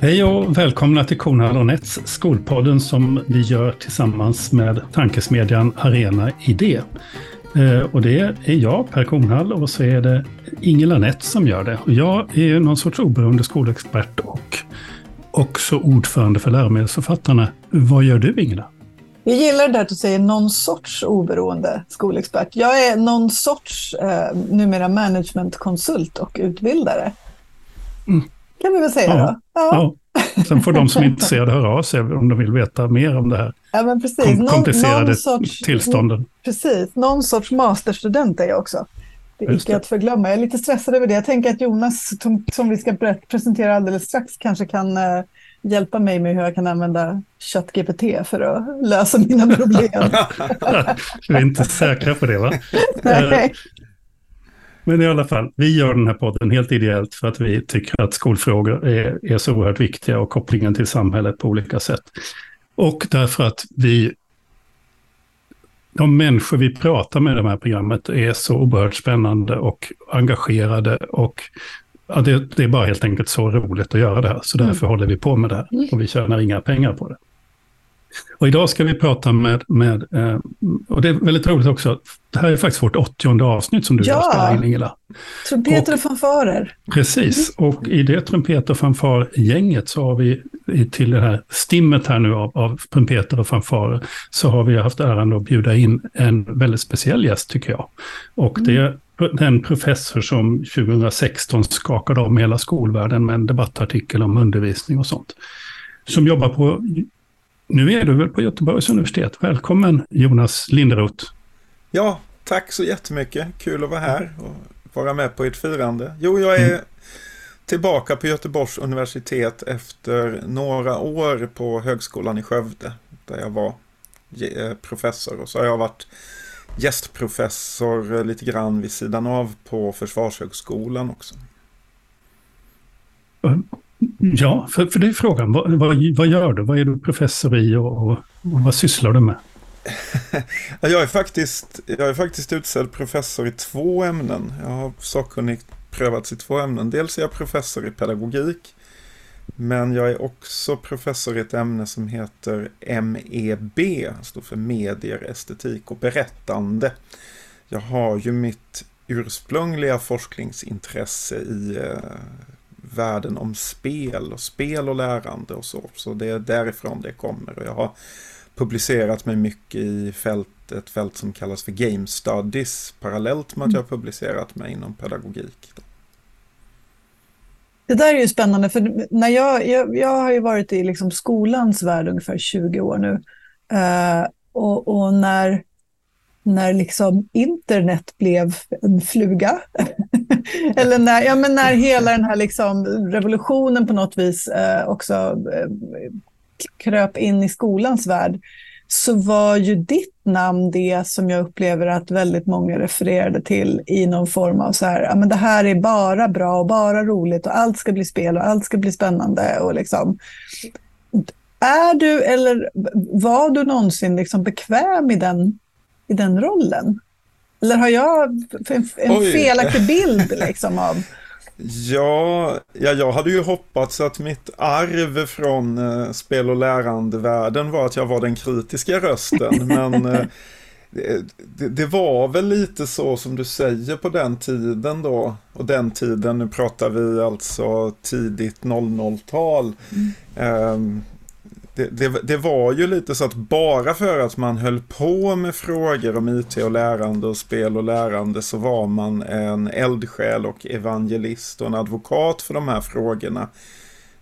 Hej och välkomna till Kornhall och Nets, skolpodden som vi gör tillsammans med tankesmedjan Arena Idé. Eh, och det är jag, Per Kornhall, och så är det Ingela Nets som gör det. Och jag är någon sorts oberoende skolexpert och också ordförande för läromedelsförfattarna. Vad gör du, Ingela? Jag gillar det där att du säger någon sorts oberoende skolexpert. Jag är någon sorts eh, numera managementkonsult och utbildare. Mm. Kan vi väl säga ja. då? Ja. ja. Sen får de som är intresserade höra av sig om de vill veta mer om det här ja, men precis. Kom komplicerade någon, sorts, tillstånden. Precis, någon sorts masterstudent är jag också. Det är icke att förglömma. Jag är lite stressad över det. Jag tänker att Jonas, som, vi ska presentera alldeles strax, kanske kan uh, hjälpa mig med hur jag kan använda ChatGPT för att lösa mina problem. vi är inte säkra på det, va? Nej. Men i alla fall, vi gör den här podden helt ideellt för att vi tycker att skolfrågor är, är så oerhört viktiga och kopplingen till samhället på olika sätt. Och därför att vi, de människor vi pratar med i det här programmet är så oerhört spännande och engagerade och ja, det, det, är bara helt enkelt så roligt att göra det här. Så därför mm. håller vi på med det här och vi tjänar inga pengar på det. Och idag ska vi prata med, med eh, och det är väldigt roligt också, det här är faktiskt vårt åttionde avsnitt som du ja, har spelat in Ingela. Trumpeter och, och fanfarer. Precis, och i det trumpeter och fanfargänget så har vi till det här stimmet här nu av, av trumpeter och fanfarer så har vi haft äran att bjuda in en väldigt speciell gäst tycker jag. Och det är den professor som 2016 skakade om hela skolvärlden med en debattartikel om undervisning och sånt. Som jobbar på nu är du väl på Göteborgs universitet. Välkommen Jonas Linderoth. Ja, tack så jättemycket. Kul att vara här och vara med på ert firande. Jo, jag är mm. tillbaka på Göteborgs universitet efter några år på Högskolan i Skövde. Där jag var eh, professor och så har jag varit gästprofessor lite grann vid sidan av på Försvarshögskolan också. Ja, för, för det är frågan. Vad, vad, vad, gör du? Vad är du professor i och, och, och vad sysslar du med? jag, är faktiskt, jag är faktiskt utsedd professor i två ämnen. Jag har sakkunnigt prövats i två ämnen. Dels är jag professor i pedagogik. Men jag är också professor i ett ämne som heter MEB, står för medier, estetik och berättande. Jag har ju mitt ursprungliga forskningsintresse i eh, världen om spel och spel och lärande och så. Så det är därifrån det kommer. Och jag har publicerat mig mycket i fält, ett fält som kallas för Game Studies parallellt med att jag har publicerat mig inom pedagogik. Det där är ju spännande, för när jag, jag, jag har ju varit i liksom skolans värld ungefär 20 år nu. Uh, och, och, när när liksom internet blev en fluga. Eller när, ja, men när hela den här liksom revolutionen på något vis eh, också eh, kröp in i skolans värld, så var ju ditt namn det som jag upplever att väldigt många refererade till i någon form av så här, ja men det här är bara bra och bara roligt och allt ska bli spel och allt ska bli spännande och liksom. Är du eller var du någonsin liksom bekväm i den i den rollen? Eller har jag en, en felaktig bild liksom av... Ja, ja, jag hade ju hoppats att mitt arv från eh, spel och lärandevärlden var att jag var den kritiska rösten. men eh, det, det, var väl lite så som du säger på den tiden då. Och den tiden, nu pratar vi alltså tidigt 00-tal. Mm. Eh, det, det, det, var ju lite så att bara för att man höll på med frågor om IT och lärande och spel och lärande så var man en eldsjäl och evangelist och en advokat för de här frågorna.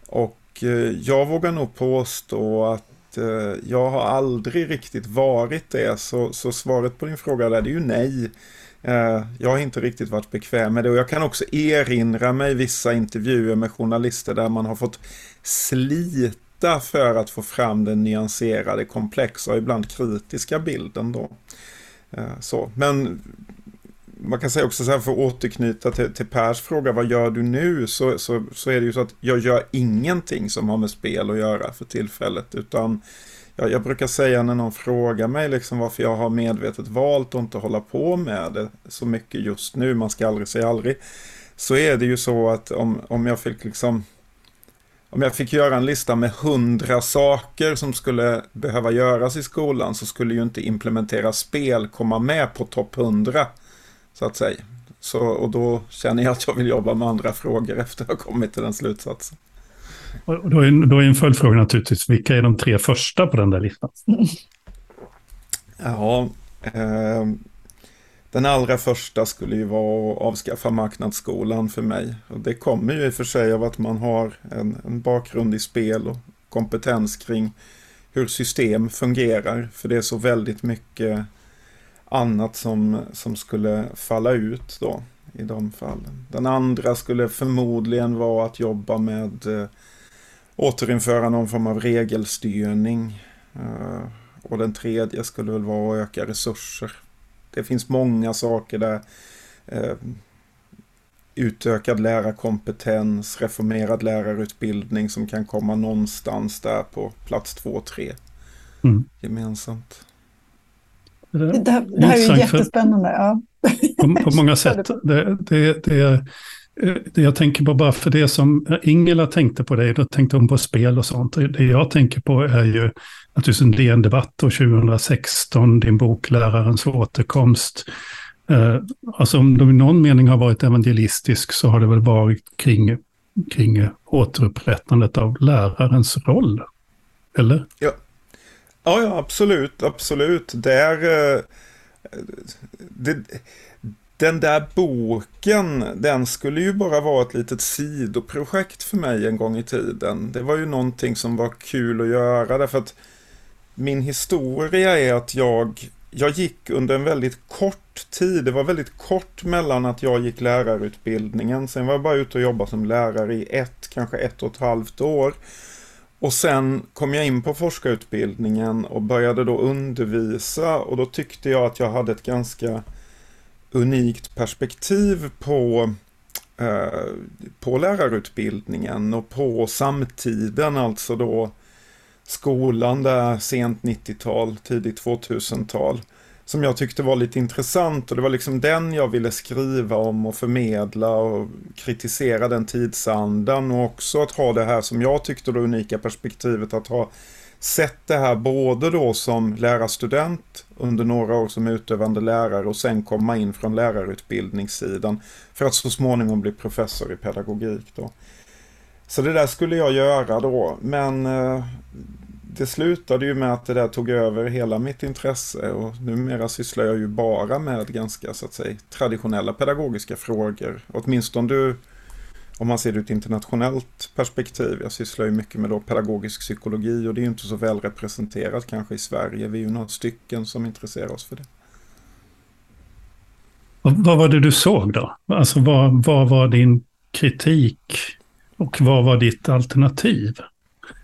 Och eh, jag vågar nog påstå att eh, jag har aldrig riktigt varit det, så, så svaret på din fråga där är ju nej. Eh, jag har inte riktigt varit bekväm med det och jag kan också erinra mig vissa intervjuer med journalister där man har fått slita hitta för att få fram den nyanserade, komplexa och ibland kritiska bilden då. Eh, så, men man kan säga också så här för att återknyta till, till Pers fråga, vad gör du nu? Så, så, så är det ju så att jag gör ingenting som har med spel att göra för tillfället, utan jag, jag brukar säga när någon frågar mig liksom varför jag har medvetet valt att inte hålla på med det så mycket just nu, man ska aldrig säga aldrig, så är det ju så att om, om jag fick liksom om jag fick göra en lista med hundra saker som skulle behöva göras i skolan så skulle ju inte implementera spel komma med på topp 100. Så att säga. Så, och då känner jag att jag vill jobba med andra frågor efter att ha kommit till den slutsatsen. Och då, är, då är en följdfråga naturligtvis, vilka är de tre första på den där listan? Ja, eh, den allra första skulle ju vara att avskaffa marknadsskolan för mig. Och det kommer ju i och för sig av att man har en, en bakgrund i spel och kompetens kring hur system fungerar. För det är så väldigt mycket annat som, som skulle falla ut då i de fallen. Den andra skulle förmodligen vara att jobba med eh, återinföra någon form av regelstyrning. Eh, och den tredje skulle väl vara att öka resurser. Det finns många saker där. Eh, utökad lärarkompetens, reformerad lärarutbildning som kan komma någonstans där på plats två och tre mm. gemensamt. Det, det, här, det här är ju jättespännande. Ja. På, på många sätt. Det, det, det, det jag tänker på bara för det som Ingela tänkte på det, då tänkte hon på spel och sånt. Det jag tänker på är ju naturligtvis en DN-debatt 2016, din bok Lärarens återkomst. Eh, alltså om de i någon mening har varit evangelistisk så har det väl varit kring, kring återupprättandet av lärarens roll. Eller? Ja, ja, ja absolut, absolut. Där, eh, det, den där boken, den skulle ju bara vara ett litet sidoprojekt för mig en gång i tiden. Det var ju någonting som var kul att göra därför att min historia är att jag, jag gick under en väldigt kort tid. Det var väldigt kort mellan att jag gick lärarutbildningen. Sen var jag bara ute och jobbade som lärare i ett, kanske ett och ett halvt år. Och sen kom jag in på forskarutbildningen och började då undervisa och då tyckte jag att jag hade ett ganska unikt perspektiv på, eh, på lärarutbildningen och på samtiden, alltså då skolan där sent 90-tal, tidigt 2000-tal. Som jag tyckte var lite intressant och det var liksom den jag ville skriva om och förmedla och kritisera den tidsandan och också att ha det här som jag tyckte det unika perspektivet att ha sett det här både då som lärarstudent under några år som utövande lärare och sen komma in från lärarutbildningssidan för att så småningom bli professor i pedagogik. Då. Så det där skulle jag göra då, men eh, det slutade ju med att det där tog över hela mitt intresse och numera sysslar jag ju bara med ganska så att säga traditionella pedagogiska frågor. Åtminstone du om man ser det ur ett internationellt perspektiv. Jag sysslar ju mycket med då pedagogisk psykologi och det är ju inte så väl representerat kanske i Sverige. Vi är ju några stycken som intresserar oss för det. Vad var det du såg då? Alltså vad, vad var din kritik och vad var ditt alternativ?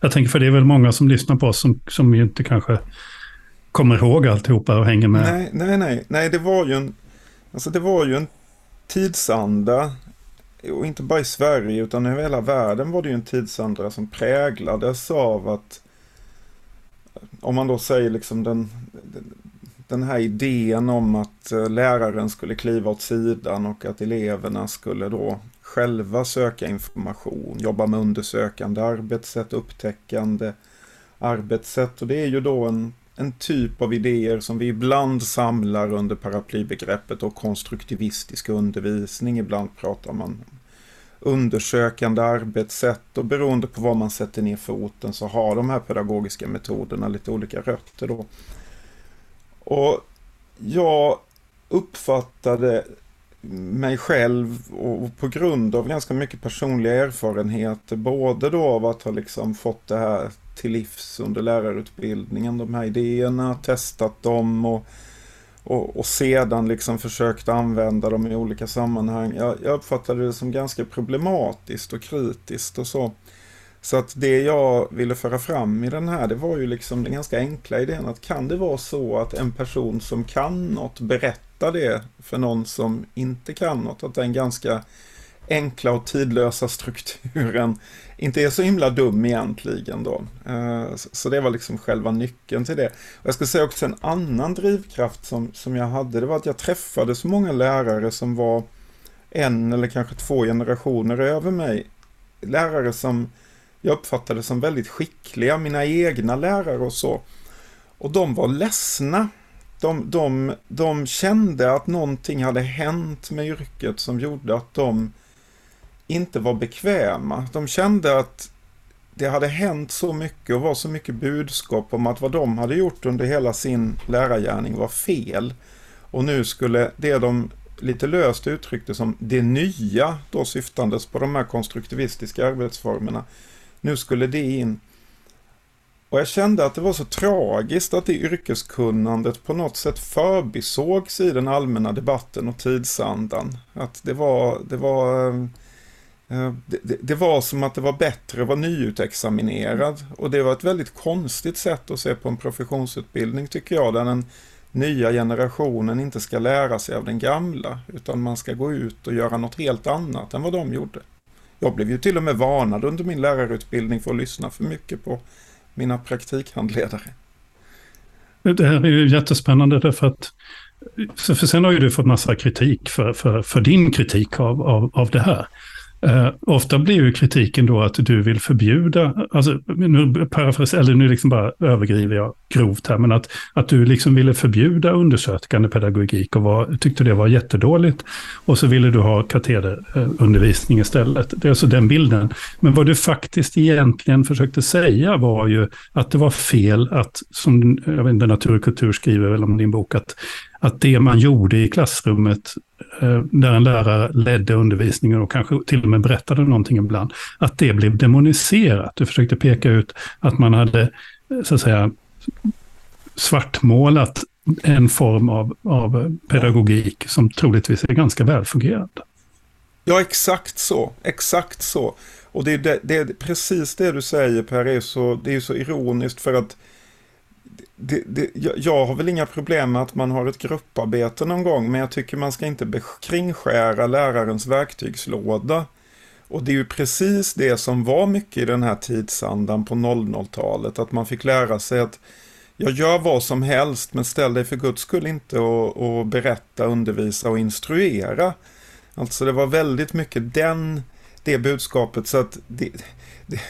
Jag tänker för det är väl många som lyssnar på oss som, som ju inte kanske kommer ihåg alltihopa och hänger med. Nej, nej, nej, nej det var ju en, alltså det var ju en tidsanda och inte bara i Sverige utan i hela världen var det ju en tidsanda som präglades av att om man då säger liksom den, den här idén om att eh, läraren skulle kliva åt sidan och att eleverna skulle då själva söka information, jobba med undersökande arbetssätt, upptäckande arbetssätt och det är ju då en, en typ av idéer som vi ibland samlar under paraplybegreppet och konstruktivistisk undervisning. Ibland pratar man undersökande arbetssätt och beroende på var man sätter ner foten så har de här pedagogiska metoderna lite olika rötter då. Och jag uppfattade mig själv och på grund av ganska mycket personliga erfarenheter, både då av att ha liksom fått det här till livs under lärarutbildningen, de här idéerna, testat dem och, och, och sedan liksom försökt använda dem i olika sammanhang. Jag, jag uppfattade det som ganska problematiskt och kritiskt och så. Så att det jag ville föra fram i den här, det var ju liksom den ganska enkla idén att kan det vara så att en person som kan något berättar det för någon som inte kan något, att den ganska enkla och tidlösa strukturen inte är så himla dum egentligen då. Eh, så det var liksom själva nyckeln till det. Och jag ska säga också en annan drivkraft som, som jag hade, det var att jag träffade så många lärare som var en eller kanske två generationer över mig. Lärare som jag uppfattade som väldigt skickliga, mina egna lärare och så. Och de var ledsna. De, de, de kände att någonting hade hänt med yrket som gjorde att de inte var bekväma. De kände att det hade hänt så mycket och var så mycket budskap om att vad de hade gjort under hela sin lärargärning var fel. Och nu skulle det de lite löst uttryckte som det nya, då syftandes på de här konstruktivistiska arbetsformerna, nu skulle det in. Och jag kände att det var så tragiskt att det yrkeskunnandet på något sätt förbisågs i den allmänna debatten och tidsandan. Att det var, det var eh, eh, det, det, var som att det var bättre att vara nyutexaminerad och det var ett väldigt konstigt sätt att se på en professionsutbildning tycker jag, där den nya generationen inte ska lära sig av den gamla, utan man ska gå ut och göra något helt annat än vad de gjorde. Jag blev ju till och med varnad under min lärarutbildning för att lyssna för mycket på mina praktikhandledare. Det här är ju jättespännande därför att för sen har ju du fått massa kritik för, för, för din kritik av, av, av det här. Eh, ofta blir ju kritiken då att du vill förbjuda, alltså nu parafras, eller nu liksom bara överdriver jag grovt här, men att, att du liksom ville förbjuda undersökande pedagogik och var, tyckte det var jättedåligt. Och så ville du ha katederundervisning istället. Det är alltså den bilden. Men vad du faktiskt egentligen försökte säga var ju att det var fel att, som jag vet inte, Natur och kultur skriver väl om din bok, att, att det man gjorde i klassrummet eh, där en lärare ledde undervisningen och kanske till och med berättade någonting ibland, att det blev demoniserat. Du försökte peka ut att man hade, eh, så att säga, svartmålat en form av, av pedagogik som troligtvis är ganska välfungerande. Ja, exakt så. Exakt så. Och det är, det, det är precis det du säger Per, är så, det är så ironiskt för att det, det, jag har väl inga problem med att man har ett grupparbete någon gång, men jag tycker man ska inte kringskära lärarens verktygslåda. Och det är ju precis det som var mycket i den här tidsandan på 00-talet, att man fick lära sig att jag gör vad som helst, men ställ dig för guds skull inte och, och berätta, undervisa och instruera. Alltså det var väldigt mycket den, det budskapet, så att det, det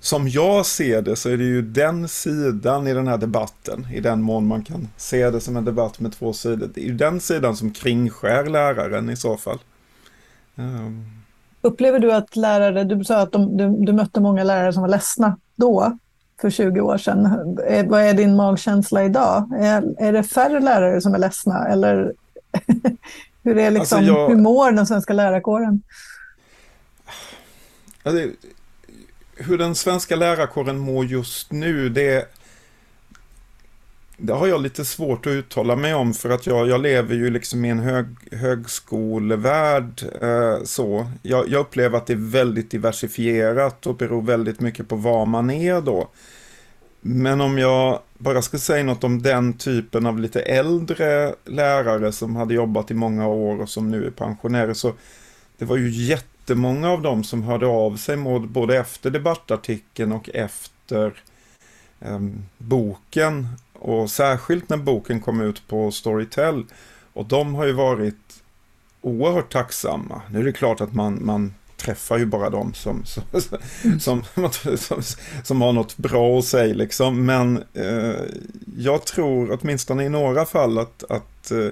som jag ser det så är det ju den sidan i den här debatten, i den mån man kan se det som en debatt med två sidor, det är ju den sidan som kringskär läraren i så fall. Um. Upplever du att lärare, du sa att de, du, du mötte många lärare som var ledsna då, för 20 år sedan. Är, vad är din magkänsla idag? Är, är det färre lärare som är ledsna eller hur, är liksom, alltså jag, hur mår den svenska lärarkåren? Alltså, hur den svenska lärarkåren mår just nu, det, det har jag lite svårt att uttala mig om för att jag, jag lever ju liksom i en hög, högskolevärld. Eh, så. Jag, jag, upplever att det är väldigt diversifierat och beror väldigt mycket på var man är då. Men om jag bara ska säga något om den typen av lite äldre lärare som hade jobbat i många år och som nu är pensionärer så det var ju jätte jättemånga av dem som hörde av sig både efter debattartikeln och efter eh, boken. Och särskilt när boken kom ut på Storytel. Och de har ju varit oerhört tacksamma. Nu är det klart att man, man träffar ju bara dem som, som, som, som, som har något bra att säga liksom. Men eh, jag tror åtminstone i några fall att, att eh,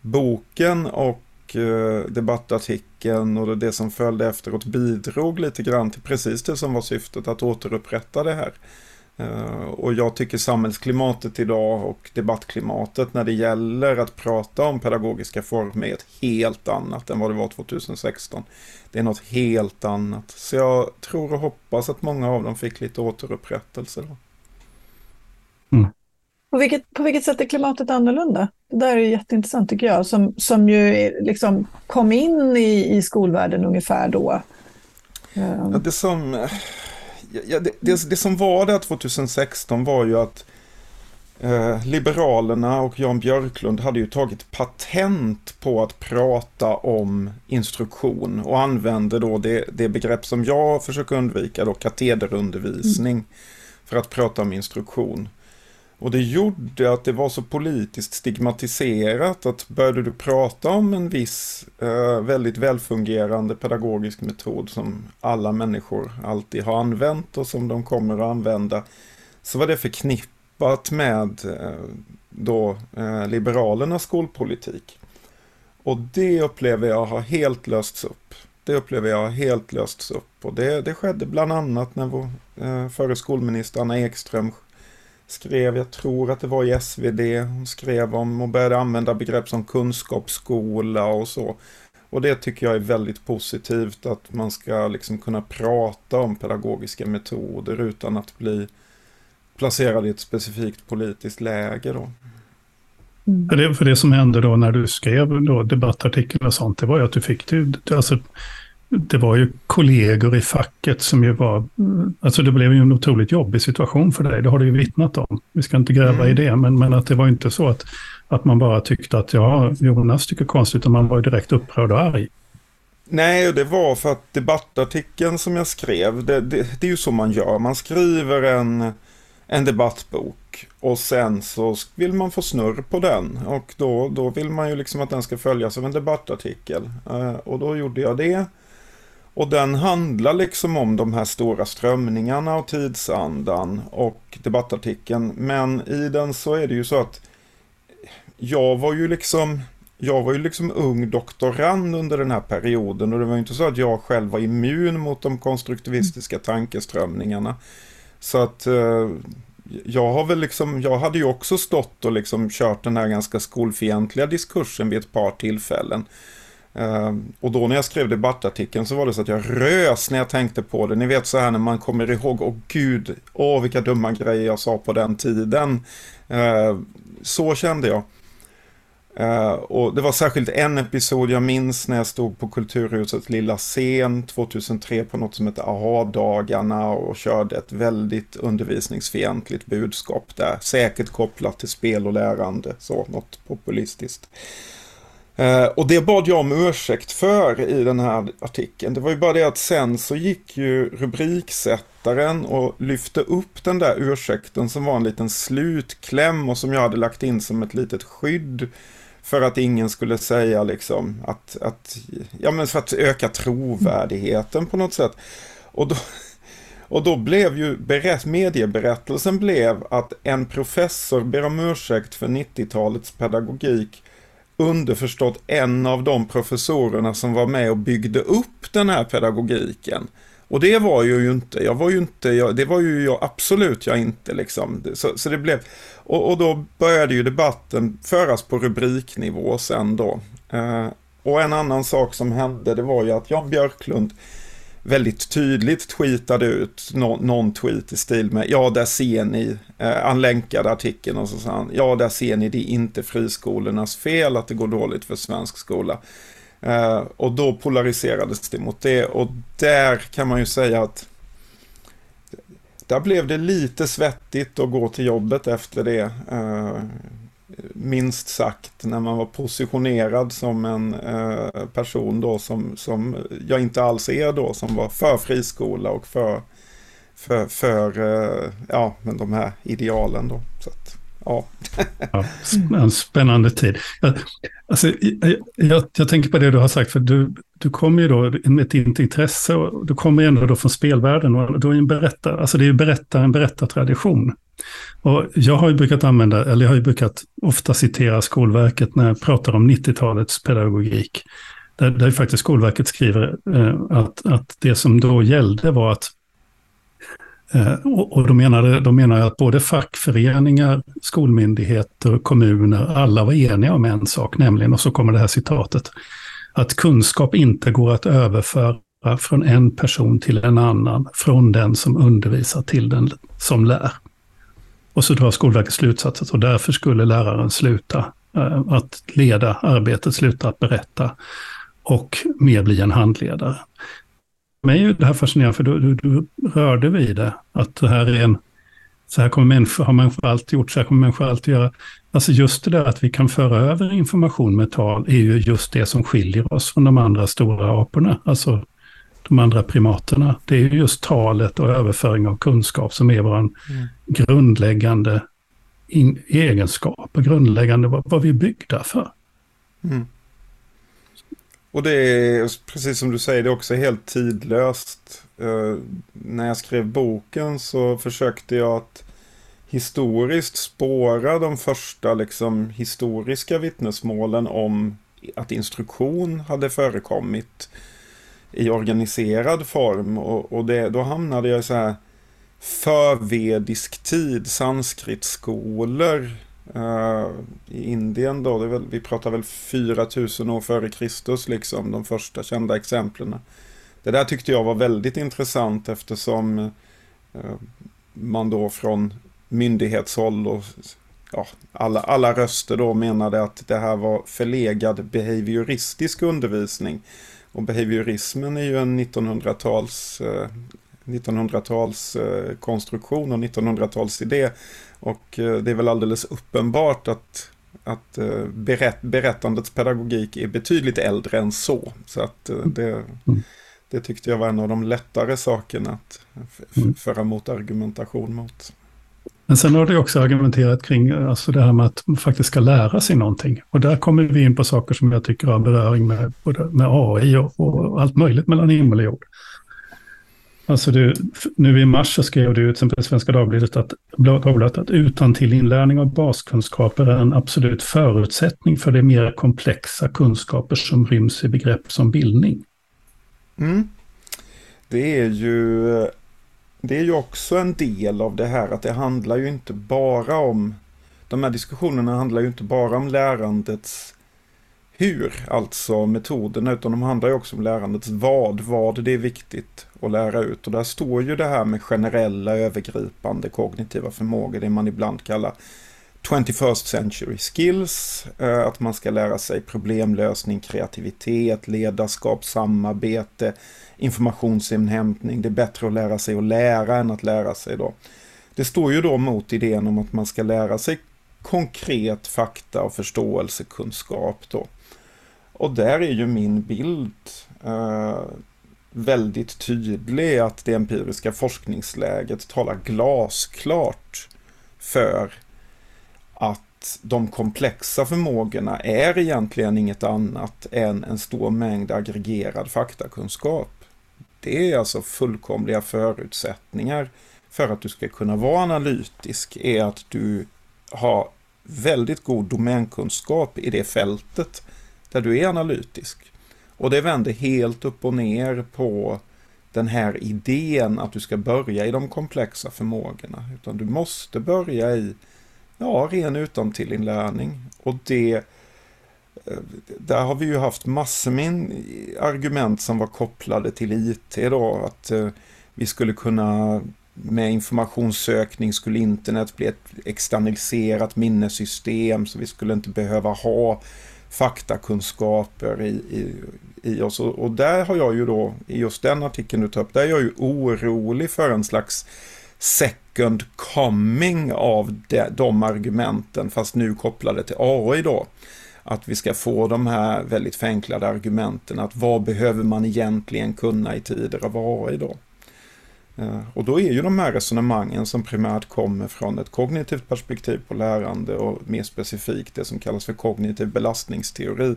boken och Eh, debattartikeln och det som följde efteråt bidrog lite grann till precis det som var syftet att återupprätta det här. Eh, och jag tycker samhällsklimatet idag och debattklimatet när det gäller att prata om pedagogiska former är ett helt annat än vad det var 2016. Det är något helt annat. Så jag tror och hoppas att många av dem fick lite återupprättelse. Då. Mm. På vilket, på vilket sätt är klimatet annorlunda? Det där är jätteintressant tycker jag, som, som ju liksom kom in i, i skolvärlden ungefär då. Ja, det, som, ja, det, det, det, som var där 2016 var ju att eh, Liberalerna och Jan Björklund hade ju tagit patent på att prata om instruktion och använde då det, det begrepp som jag försöker undvika, då katederundervisning, mm. för att prata om instruktion. Och det gjorde att det var så politiskt stigmatiserat att började du prata om en viss eh, väldigt välfungerande pedagogisk metod som alla människor alltid har använt och som de kommer att använda så var det förknippat med eh, då eh, Liberalernas skolpolitik. Och det upplever jag har helt lösts upp. Det upplever jag har helt lösts upp. Och det, det skedde bland annat när vår eh, före skolminister Anna Ekström skrev, jag tror att det var i SvD, hon skrev om och började använda begrepp som kunskapsskola och så. Och det tycker jag är väldigt positivt att man ska liksom kunna prata om pedagogiska metoder utan att bli placerad i ett specifikt politiskt läge då. Mm. För, det, för det som hände då när du skrev då debattartikeln och sånt, det var ju att du fick det, alltså, det var ju kollegor i facket som ju var, alltså det blev ju en otroligt jobbig situation för dig, det har du ju vittnat om. Vi ska inte gräva mm. i det, men, men att det var inte så att, att man bara tyckte att ja, Jonas tycker konstigt, utan man var ju direkt upprörd och arg. Nej, det var för att debattartikeln som jag skrev, det, det, det är ju så man gör, man skriver en en debattbok och sen så vill man få snurr på den och då, då vill man ju liksom att den ska följas av en debattartikel. Uh, och då gjorde jag det. Och den handlar liksom om de här stora strömningarna och tidsandan och debattartikeln. Men i den så är det ju så att jag var ju liksom jag var ju liksom ung doktorand under den här perioden och det var ju inte så att jag själv var immun mot de konstruktivistiska tankeströmningarna. Så att eh, jag har väl liksom, jag hade ju också stått och liksom kört den här ganska skolfientliga diskursen vid ett par tillfällen. Ehm, och då när jag skrev debattartikeln så var det så att jag rös när jag tänkte på det. Ni vet så här när man kommer ihåg, åh gud, åh vilka dumma grejer jag sa på den tiden. Ehm, så kände jag. Uh, och det var särskilt en episod jag minns när jag stod på Kulturhusets lilla scen 2003 på något som heter AHA-dagarna och körde ett väldigt undervisningsfientligt budskap där. Säkert kopplat till spel och lärande, så något populistiskt. Eh, och det bad jag om ursäkt för i den här artikeln. Det var ju bara det att sen så gick ju rubriksättaren och lyfte upp den där ursäkten som var en liten slutkläm och som jag hade lagt in som ett litet skydd för att ingen skulle säga liksom att, att, ja men för att öka trovärdigheten på något sätt. Och då, och då blev ju berätt, medieberättelsen blev att en professor ber om ursäkt för 90-talets pedagogik underförstått en av de professorerna som var med och byggde upp den här pedagogiken. Och det var ju inte, jag var ju inte, jag, det var ju jag absolut jag inte liksom. Så, så det blev, och, och, då började ju debatten föras på rubriknivå sen då. Eh, och en annan sak som hände det var ju att Jan Björklund väldigt tydligt tweetade ut no någon tweet i stil med ja där ser ni, eh, han länkade artikeln och så sa han ja där ser ni det är inte friskolornas fel att det går dåligt för svensk skola. Eh, och då polariserades det mot det och där kan man ju säga att där blev det lite svettigt att gå till jobbet efter det. Eh, minst sagt när man var positionerad som en eh, person då som, som jag inte alls är då som var för friskola och för, för, för eh, ja, men de här idealen då. Så att, ja. ja. En spännande tid. Jag, alltså, jag, jag, jag, tänker på det du har sagt, för du, du kommer ju då med ditt intresse och du kommer ändå då från spelvärlden och du är en berättare, alltså det är ju berättar, en berättartradition. Och jag har ju brukat använda, eller jag har ju brukat ofta citera Skolverket när jag pratar om 90-talets pedagogik. Där, där faktiskt Skolverket skriver eh, att, att det som då gällde var att Eh, och då menar, då menar jag att både fackföreningar, skolmyndigheter, kommuner, alla var eniga om en sak, nämligen, och så kommer det här citatet, att kunskap inte går att överföra från en person till en annan, från den som undervisar till den som lär. Och så drar Skolverket slutsatsen, och därför skulle läraren sluta eh, att leda arbetet, sluta att berätta och mer bli en handledare mig är det här fascinerande, för du, du, du, rörde vid det. Att det här är en, så här kommer människor, har människor alltid gjort, så här kommer människor alltid göra. Alltså just det där att vi kan föra över information med tal är ju just det som skiljer oss från de andra stora aporna, alltså de andra primaterna. Det är ju just talet och överföring av kunskap som är vår mm. grundläggande egenskaper, grundläggande, vad, vad vi är byggda för. Mm. Och det är, precis som du säger, det är också helt tidlöst. Uh, när jag skrev boken så försökte jag att historiskt spåra de första liksom, historiska vittnesmålen om att instruktion hade förekommit i organiserad form. Och, och det, då hamnade jag i så här förvedisk tid, sanskritskolor uh, i Indien då. Det väl, vi pratar väl 4000 år före Kristus, liksom de första kända exemplen. Det där tyckte jag var väldigt intressant eftersom uh, man då från myndighetshåll och ja, alla, alla röster då menade att det här var förlegad behavioristisk undervisning. Och behaviorismen är ju en 1900-tals eh, 1900-tals eh, konstruktion och 1900-talsidé. Och eh, det är väl alldeles uppenbart att, att eh, berätt, berättandets pedagogik är betydligt äldre än så. Så att eh, det, mm. det tyckte jag var en av de lättare sakerna att mm. föra mot argumentation mot. Men sen har du också argumenterat kring eh, alltså det här med att man faktiskt ska lära sig någonting. Och där kommer vi in på saker som jag tycker har beröring med, både med AI och, och allt möjligt mellan himmel och jord. Alltså du, nu i mars så skrev du till exempel Svenska Dagbladet att, Dagbladet att utan till inlärning av baskunskaper är en absolut förutsättning för de mer komplexa kunskaper som ryms i begrepp som bildning. Mm. Det är ju det är ju också en del av det här att det handlar ju inte bara om de här diskussionerna handlar ju inte bara om lärandets hur, alltså metoderna, utan de handlar ju också om lärandets vad, vad det är viktigt att lära ut. Och där står ju det här med generella övergripande kognitiva förmågor, det man ibland kallar 21st century skills, eh, att man ska lära sig problemlösning, kreativitet, ledarskap, samarbete, informationsinhämtning. Det är bättre att lära sig att lära än att lära sig då. Det står ju då mot idén om att man ska lära sig konkret fakta och förståelsekunskap då. Och där är ju min bild eh, väldigt tydlig att det empiriska forskningsläget talar glasklart för att de komplexa förmågorna är egentligen inget annat än en stor mängd aggregerad faktakunskap. Det är alltså fullkomliga förutsättningar för att du ska kunna vara analytisk är att du har väldigt god domänkunskap i det fältet där du är analytisk. Och det vänder helt upp och ner på den här idén att du ska börja i de komplexa förmågorna. Utan du måste börja i ja, ren utantillinlärning. Och det, eh, där har vi ju haft massor med argument som var kopplade till IT då. Att eh, vi skulle kunna med informationssökning skulle internet bli ett externaliserat minnessystem så vi skulle inte behöva ha faktakunskaper i, i, i oss. Och, och där har jag ju då, i just den artikeln du tar upp, där är jag ju orolig för en slags second coming av de, de argumenten, fast nu kopplade till AI då. Att vi ska få de här väldigt förenklade argumenten, att vad behöver man egentligen kunna i tider av AI då? Eh, och då är ju de här resonemangen som primärt kommer från ett kognitivt perspektiv på lärande och mer specifikt det som kallas för kognitiv belastningsteori.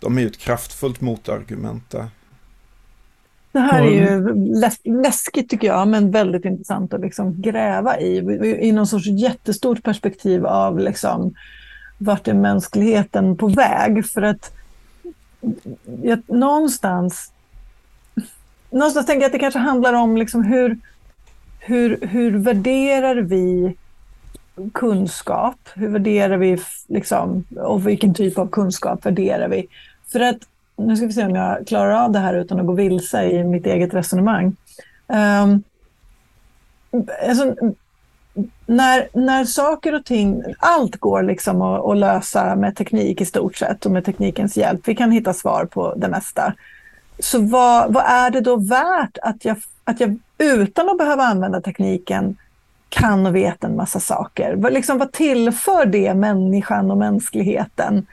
De är ju ett kraftfullt motargument där. Det här är ju läskigt tycker jag, men väldigt intressant att liksom gräva i. I någon sorts jättestort perspektiv av liksom, vart är mänskligheten på väg? För att jag, någonstans någonstans tänker jag att det kanske handlar om liksom hur, hur, hur värderar vi kunskap? Hur värderar vi, liksom, och vilken typ av kunskap värderar vi? För att, nu ska vi se om jag klarar av det här utan att gå vilse i mitt eget resonemang. Um, alltså, när, när saker och ting, allt går liksom att, att, lösa med teknik i stort sett och med teknikens hjälp. Vi kan hitta svar på det mesta. Så vad, vad är det då värt att jag, att jag utan att behöva använda tekniken kan och vet en massa saker? Vad, liksom, vad tillför det människan och mänskligheten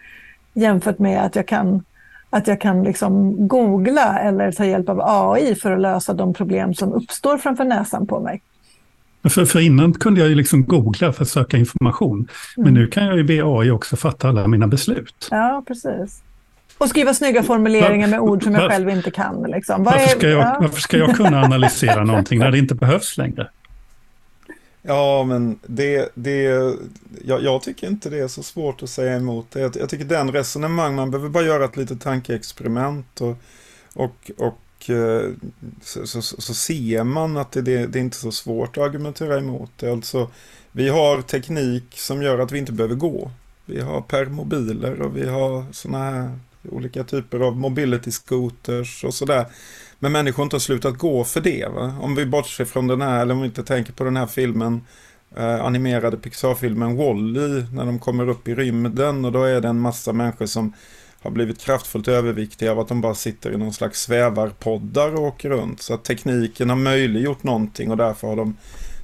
jämfört med att jag kan, att jag kan liksom googla eller ta hjälp av AI för att lösa de problem som uppstår framför näsan på mig? För, för innan kunde jag ju liksom googla för att söka information. Mm. Men nu kan jag ju be AI också fatta alla mina beslut. Ja, precis. Och skriva snygga formuleringar med ord som jag själv inte kan. Liksom. Varför, ska jag, ja. varför ska jag kunna analysera någonting när det inte behövs längre? Ja, men det, det, jag, jag, tycker inte det är så svårt att säga emot det. Jag, jag tycker den resonemang, man behöver bara göra ett litet tankeexperiment och, och, och eh, så, så, så, ser man att det, det, det är inte så svårt att argumentera emot det. Alltså, vi har teknik som gör att vi inte behöver gå. Vi har permobiler och vi har sådana här olika typer av mobility scooters och sådär. Men människor inte har slutat gå för det. Va? Om vi bortser från den här, eller om vi inte tänker på den här filmen, eh, animerade Pixar-filmen Wall-E, när de kommer upp i rymden och då är det en massa människor som har blivit kraftfullt överviktiga av att de bara sitter i någon slags svävarpoddar och åker runt. Så att tekniken har möjliggjort någonting och därför har de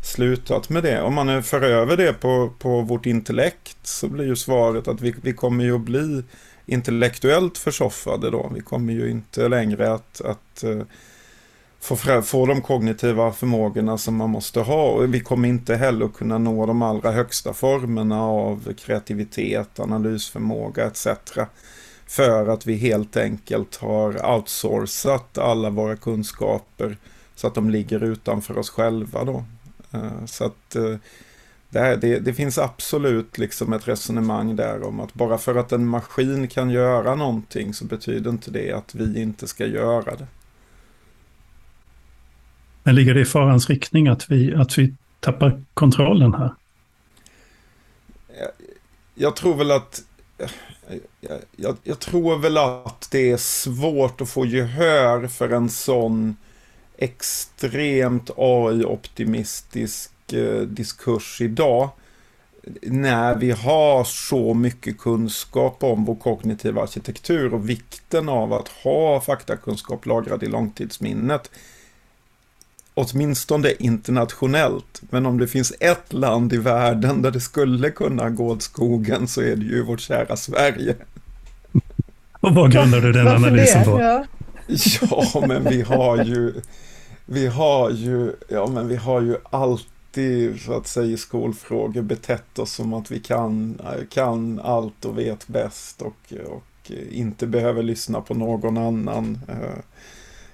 slutat med det. Om man för över det på, på vårt intellekt så blir ju svaret att vi, vi kommer ju att bli intellektuellt försoffade då. Vi kommer ju inte längre att, att eh, få, få de kognitiva förmågorna som man måste ha. Och vi kommer inte heller kunna nå de allra högsta formerna av kreativitet, analysförmåga etc. För att vi helt enkelt har outsourcat alla våra kunskaper så att de ligger utanför oss själva då. Eh, så att eh, det, det, det, finns absolut liksom ett resonemang där om att bara för att en maskin kan göra någonting så betyder inte det att vi inte ska göra det. Men ligger det i farans riktning att vi, att vi tappar kontrollen här? Jag, jag tror väl att jag, jag, jag, tror väl att det är svårt att få gehör för en sån extremt AI-optimistisk Eh, diskurs idag när vi har så mycket kunskap om vår kognitiva arkitektur och vikten av att ha faktakunskap lagrad i långtidsminnet. Åtminstone internationellt. Men om det finns ett land i världen där det skulle kunna gå åt skogen så är det ju vårt kära Sverige. Och vad grundar du den analysen på? Ja. ja, men vi har ju, vi har ju, ja men vi har ju allt alltid, så att säga, i skolfrågor betett oss som att vi kan, kan allt och vet bäst och, och inte behöver lyssna på någon annan. Eh,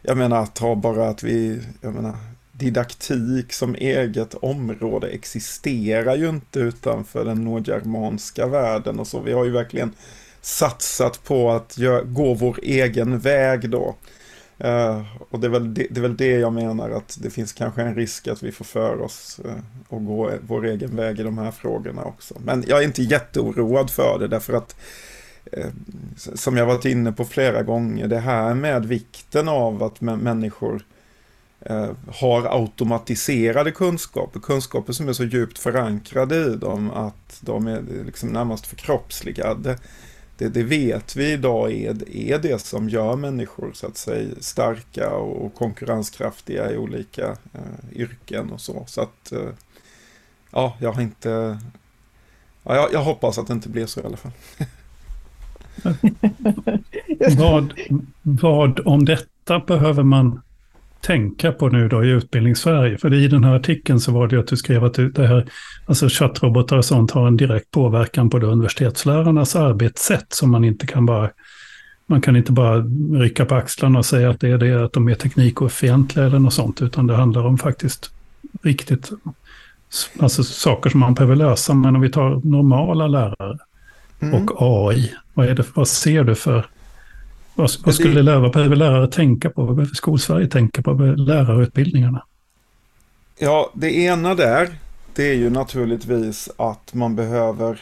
jag menar, ta bara att vi, jag menar, didaktik som eget område existerar ju inte utanför den nordgermanska världen och så. Vi har ju verkligen satsat på att gå vår egen väg då. Uh, och det är, väl det, det är väl det jag menar att det finns kanske en risk att vi får för oss uh, och gå e, vår egen väg i de här frågorna också. Men jag är inte jätteoroad för det därför att uh, som jag varit inne på flera gånger, det här med vikten av att människor har automatiserade kunskaper, kunskaper som är så djupt förankrade i dem att de är liksom närmast förkroppsligade det, det vet vi idag är, är det som gör människor så att säga starka och konkurrenskraftiga i olika eh, yrken och så. Så att, eh, ja, jag har inte, ja, jag, jag, hoppas att det inte blir så i alla fall. vad, vad om detta behöver man tänka på nu då i Utbildningssverige? För i den här artikeln så var det att du skrev att det här, alltså chattrobotar och sånt har en direkt påverkan på universitetslärarnas arbetssätt som man inte kan bara man kan inte bara rycka på axlarna och säga att det är det att de är teknikfientliga eller något sånt, utan det handlar om faktiskt riktigt, alltså saker som man behöver lösa. Men om vi tar normala lärare mm. och AI, vad, är det, vad ser du för vad, vad skulle lärare, behöver lärare tänka på? Vad behöver Skolsverige tänka på med lärarutbildningarna? Ja, det ena där, det är ju naturligtvis att man behöver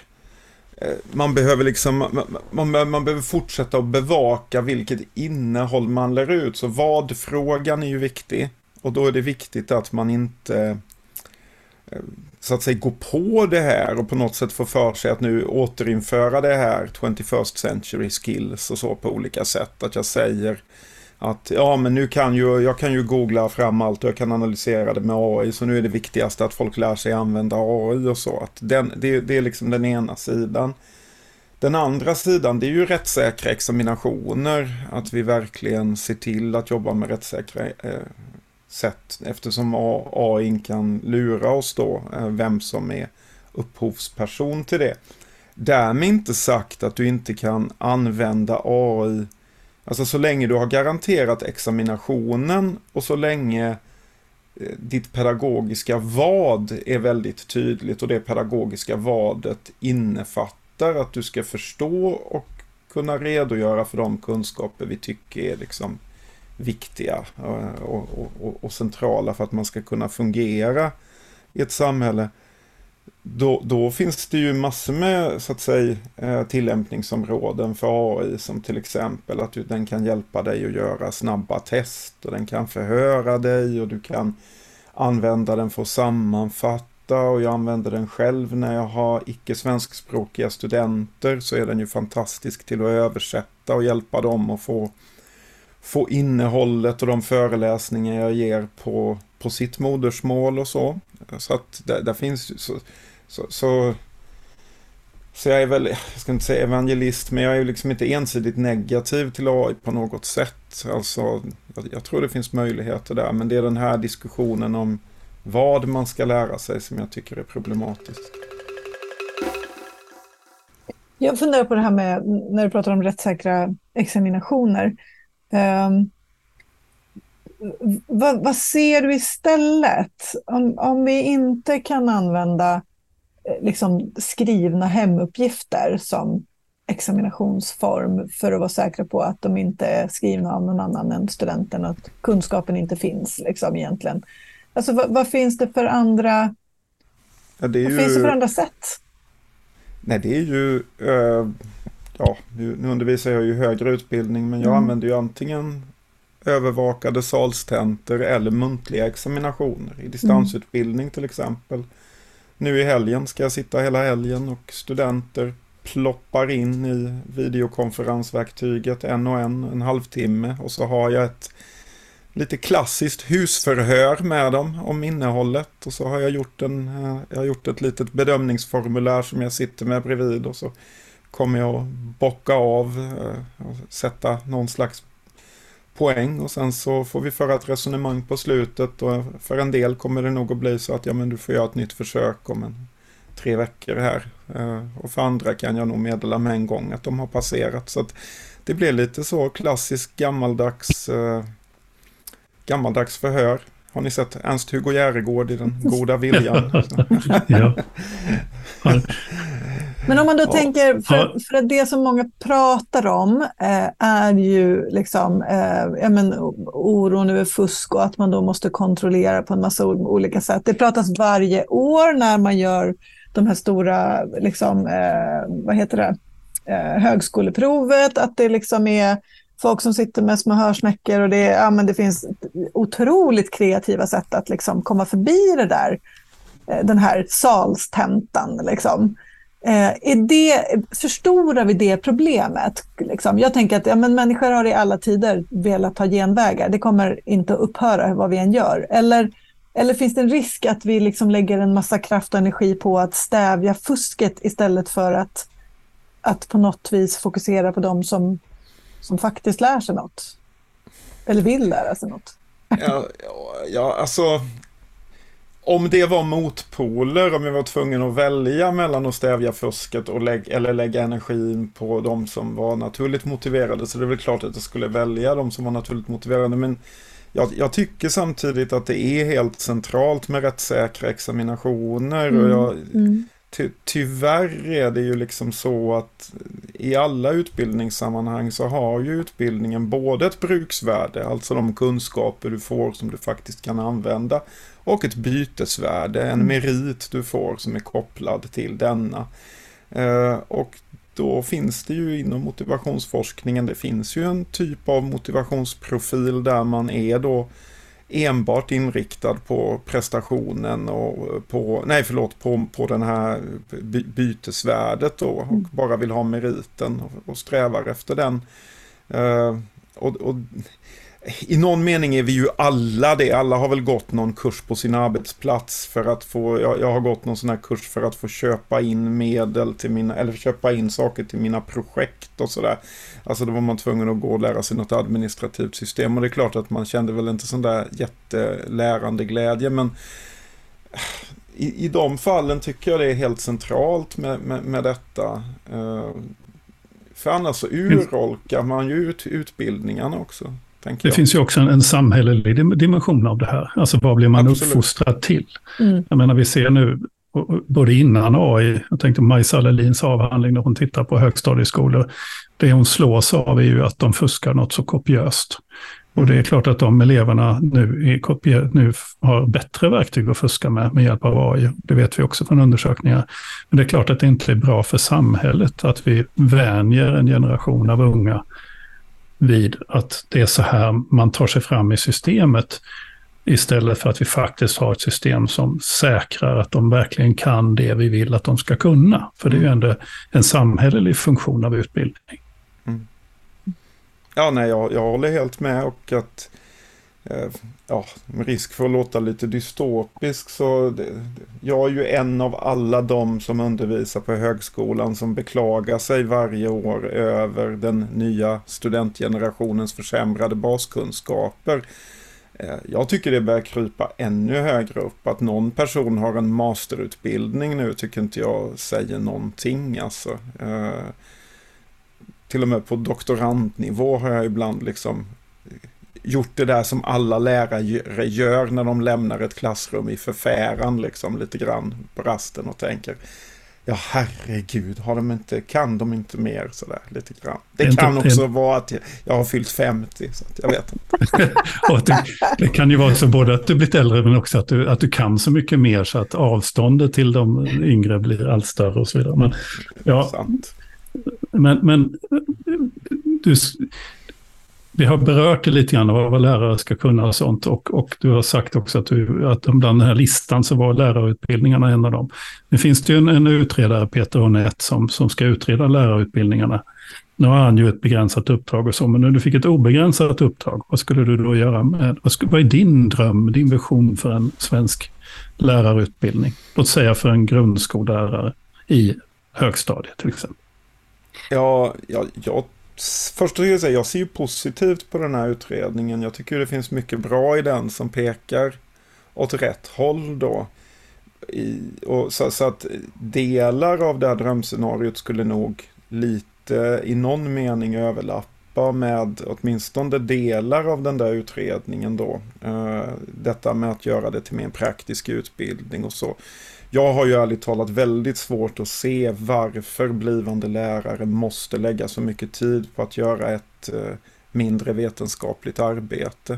eh, man behöver liksom, man, man, man, behöver fortsätta att bevaka vilket innehåll man lär ut. Så vad-frågan är ju viktig. Och då är det viktigt att man inte eh, så att säga gå på det här och på något sätt få för sig att nu återinföra det här 21st century skills och så på olika sätt. Att jag säger att ja men nu kan ju, jag kan ju googla fram allt och jag kan analysera det med AI så nu är det viktigaste att folk lär sig använda AI och så. Att den, det, det är liksom den ena sidan. Den andra sidan det är ju rättssäkra examinationer. Att vi verkligen ser till att jobba med rättssäkra eh, sätt eftersom AI kan lura oss då eh, vem som är upphovsperson till det. Därmed inte sagt att du inte kan använda AI, alltså så länge du har garanterat examinationen och så länge eh, ditt pedagogiska vad är väldigt tydligt och det pedagogiska vadet innefattar att du ska förstå och kunna redogöra för de kunskaper vi tycker är liksom viktiga och, och, och, centrala för att man ska kunna fungera i ett samhälle. Då, då, finns det ju massor med så att säga, eh, tillämpningsområden för AI som till exempel att du, den kan hjälpa dig att göra snabba test och den kan förhöra dig och du kan använda den för att sammanfatta och jag använder den själv när jag har icke svenskspråkiga studenter så är den ju fantastisk till att översätta och hjälpa dem att få, få innehållet och de föreläsningar jag ger på, på sitt modersmål och så. Så att där, där finns så, så, så, så, jag är väl, jag ska inte säga evangelist, men jag är liksom inte ensidigt negativ till AI på något sätt. Alltså, jag, jag tror det finns möjligheter där, men det är den här diskussionen om vad man ska lära sig som jag tycker är problematisk. Jag funderar på det här med, när du pratar om rättssäkra examinationer. Um, vad, vad, ser du istället? Om, om vi inte kan använda eh, liksom, skrivna hemuppgifter som examinationsform för att vara säkra på att de inte är skrivna av någon annan än studenten och att kunskapen inte finns liksom, egentligen. Alltså, vad, vad finns det för andra, ja, det ju... vad finns det för andra sätt? Nej, det är ju... Uh, ja, nu, undervisar jag ju högre utbildning, men jag mm. använder ju antingen övervakade salstentor eller muntliga examinationer i distansutbildning till exempel. Nu i helgen ska jag sitta hela helgen och studenter ploppar in i videokonferensverktyget en och en, en halvtimme och så har jag ett lite klassiskt husförhör med dem om innehållet och så har jag gjort, en, eh, jag har gjort ett litet bedömningsformulär som jag sitter med bredvid och så kommer jag att bocka av eh, och sätta någon slags poäng och sen så får vi föra ett resonemang på slutet och för en del kommer det nog att bli så att ja men du får göra ett nytt försök om en tre veckor här. Eh, och för andra kan jag nog meddela med en gång att de har passerat. Så att det blir lite så klassisk gammaldags, eh, gammaldags förhör. Har ni sett Ernst-Hugo Järegård i Den goda viljan? ja. Men om man då ja. tänker, för, för att det som många pratar om eh, är ju liksom, eh, men, oron över fusk och att man då måste kontrollera på en massa olika sätt. Det pratas varje år när man gör de här stora, liksom, eh, vad heter det, eh, högskoleprovet, att det liksom är folk som sitter med små hörsnäckor och det, ja, men det finns otroligt kreativa sätt att liksom komma förbi det där, eh, den här salstentan. Liksom. Eh, är det, förstorar vi det problemet? Liksom? Jag tänker att ja, men människor har i alla tider velat ha genvägar. Det kommer inte att upphöra vad vi än gör. Eller, eller finns det en risk att vi liksom lägger en massa kraft och energi på att stävja fusket istället för att, att på något vis fokusera på de som, som faktiskt lär sig något? Eller vill lära sig något? ja, ja, alltså om det var motpoler, om jag var tvungen att välja mellan att stävja fusket och lägg, eller lägga energin på de som var naturligt motiverade, så det är väl klart att jag skulle välja de som var naturligt motiverade. Men jag, jag tycker samtidigt att det är helt centralt med rättssäkra examinationer. Mm. Och jag, mm. ty, tyvärr är det ju liksom så att i alla utbildningssammanhang så har ju utbildningen både ett bruksvärde, alltså de kunskaper du får som du faktiskt kan använda, och ett bytesvärde, en mm. merit du får som är kopplad till denna. Eh, och då finns det ju inom motivationsforskningen, det finns ju en typ av motivationsprofil där man är då enbart inriktad på prestationen och på, nej förlåt, på, på den här bytesvärdet då och mm. bara vill ha meriten och, och strävar efter den. Uh, och, och i någon mening är vi ju alla det. Alla har väl gått någon kurs på sin arbetsplats för att få, jag, jag har gått någon sån här kurs för att få köpa in medel till mina, eller köpa in saker till mina projekt och sådär. Alltså då var man tvungen att gå och lära sig något administrativt system och det är klart att man kände väl inte sån där jättelärande glädje men i, i de fallen tycker jag det är helt centralt med, med, med detta. Uh, för annars så urholkar man ju ut utbildningarna också. Det jag. finns ju också en, en samhällelig dimension av det här. Alltså vad blir man Absolut. uppfostrad till? Mm. Jag menar vi ser nu, både innan AI, jag tänkte Majsa Lelins avhandling när hon tittar på högstadieskolor, det hon slås av är ju att de fuskar något så kopiöst. Och det är klart att de eleverna nu, kopier, nu har bättre verktyg att fuska med, med hjälp av AI. Det vet vi också från undersökningar. Men det är klart att det inte är bra för samhället att vi vänjer en generation av unga vid att det är så här man tar sig fram i systemet. Istället för att vi faktiskt har ett system som säkrar att de verkligen kan det vi vill att de ska kunna. För det är ju mm. ändå en samhällelig funktion av utbildning. Mm. Ja, nej, jag, jag håller helt med och att Eh, ja, med risk för att låta lite dystopisk så det, jag är ju en av alla de som undervisar på högskolan som beklagar sig varje år över den nya studentgenerationens försämrade baskunskaper. Eh, jag tycker det börjar krypa ännu högre upp. Att någon person har en masterutbildning nu tycker inte jag säger någonting. Alltså. Eh, till och med på doktorandnivå har jag ibland liksom gjort det där som alla lärare gör när de lämnar ett klassrum i förfäran liksom lite grann på rasten och tänker Ja herregud, har de inte, kan de inte mer sådär lite grann. Det, det kan inte, också en... vara att jag har fyllt 50, så att jag vet inte. det, det, kan ju vara så både att du blivit äldre men också att du, att du kan så mycket mer så att avståndet till de yngre blir allt större och så vidare. Men, ja, Sant. men, men du, vi har berört det lite grann vad lärare ska kunna och sånt. Och, och du har sagt också att, du, att bland den här listan så var lärarutbildningarna en av dem. Nu finns det ju en, en utredare, Peter Honeth, som, som ska utreda lärarutbildningarna. Nu har han ju ett begränsat uppdrag och så, men när du fick ett obegränsat uppdrag, vad skulle du då göra med, vad, skulle, vad är din dröm, din vision för en svensk lärarutbildning? Låt säga för en grundskollärare i högstadiet till exempel. Ja, ja jag Först och jag säga, jag ser ju positivt på den här utredningen. Jag tycker det finns mycket bra i den som pekar åt rätt håll då. I, och så, så, att delar av det här drömscenariot skulle nog lite i någon mening överlappa med åtminstone delar av den där utredningen då. Uh, detta med att göra det till mer praktisk utbildning och så. Jag har ju ärligt talat väldigt svårt att se varför blivande lärare måste lägga så mycket tid på att göra ett eh, mindre vetenskapligt arbete.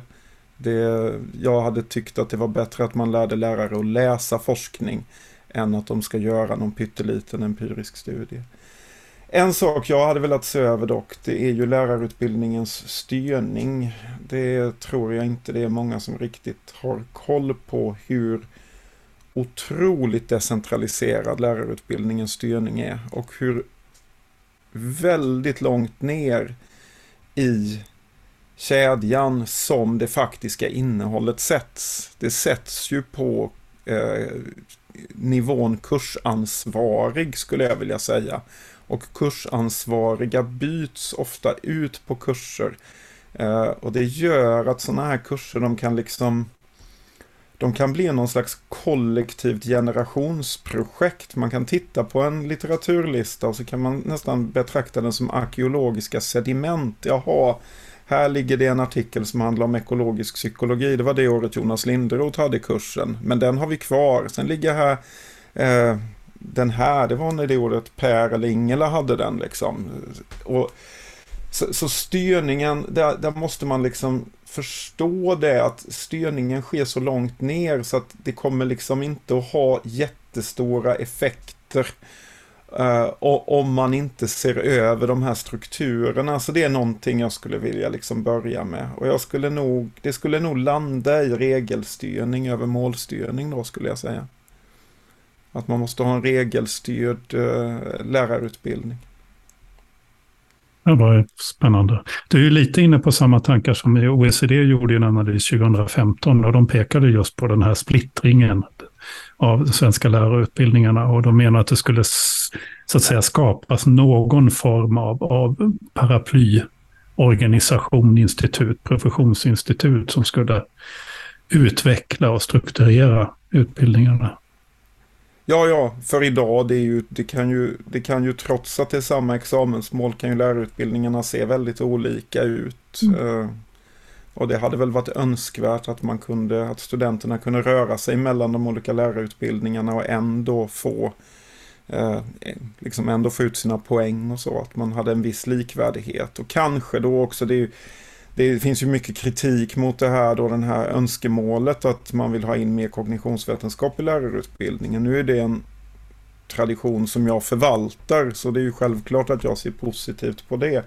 Det, jag hade tyckt att det var bättre att man lärde lärare att läsa forskning än att de ska göra någon pytteliten empirisk studie. En sak jag hade velat se över dock, det är ju lärarutbildningens styrning. Det tror jag inte det är många som riktigt har koll på hur otroligt decentraliserad lärarutbildningens styrning är och hur väldigt långt ner i kedjan som det faktiska innehållet sätts. Det sätts ju på eh, nivån kursansvarig skulle jag vilja säga. Och kursansvariga byts ofta ut på kurser. Eh, och det gör att sådana här kurser de kan liksom de kan bli någon slags kollektivt generationsprojekt. Man kan titta på en litteraturlista och så kan man nästan betrakta den som arkeologiska sediment. Jaha, här ligger det en artikel som handlar om ekologisk psykologi. Det var det året Jonas Linderoth hade kursen. Men den har vi kvar. Sen ligger här eh, den här, det var när det året Per eller Ingela hade den liksom. Och, så, så styrningen, där, där måste man liksom förstå det att styrningen sker så långt ner så att det kommer liksom inte att ha jättestora effekter uh, om man inte ser över de här strukturerna. Så det är någonting jag skulle vilja liksom börja med. Och jag skulle nog, det skulle nog landa i regelstyrning över målstyrning då skulle jag säga. Att man måste ha en regelstyrd eh, lärarutbildning. Det var spännande. Du är ju lite inne på samma tankar som OECD gjorde en analys 2015 och de pekade just på den här splittringen av de svenska lärarutbildningarna och de menar att det skulle så att säga skapas någon form av, av paraplyorganisation, institut, professionsinstitut som skulle utveckla och strukturera utbildningarna. Ja, ja, för idag, det, är ju, det, kan ju, det kan ju trots att det är samma examensmål, kan ju lärarutbildningarna se väldigt olika ut. Mm. Uh, och det hade väl varit önskvärt att man kunde, att studenterna kunde röra sig mellan de olika lärarutbildningarna och ändå få eh, liksom ändå få ut sina poäng och så, att man hade en viss likvärdighet. Och kanske då också, det, det finns ju mycket kritik mot det här då, den här önskemålet att man vill ha in mer kognitionsvetenskap i lärarutbildningen. Nu är det en tradition som jag förvaltar, så det är ju självklart att jag ser positivt på det.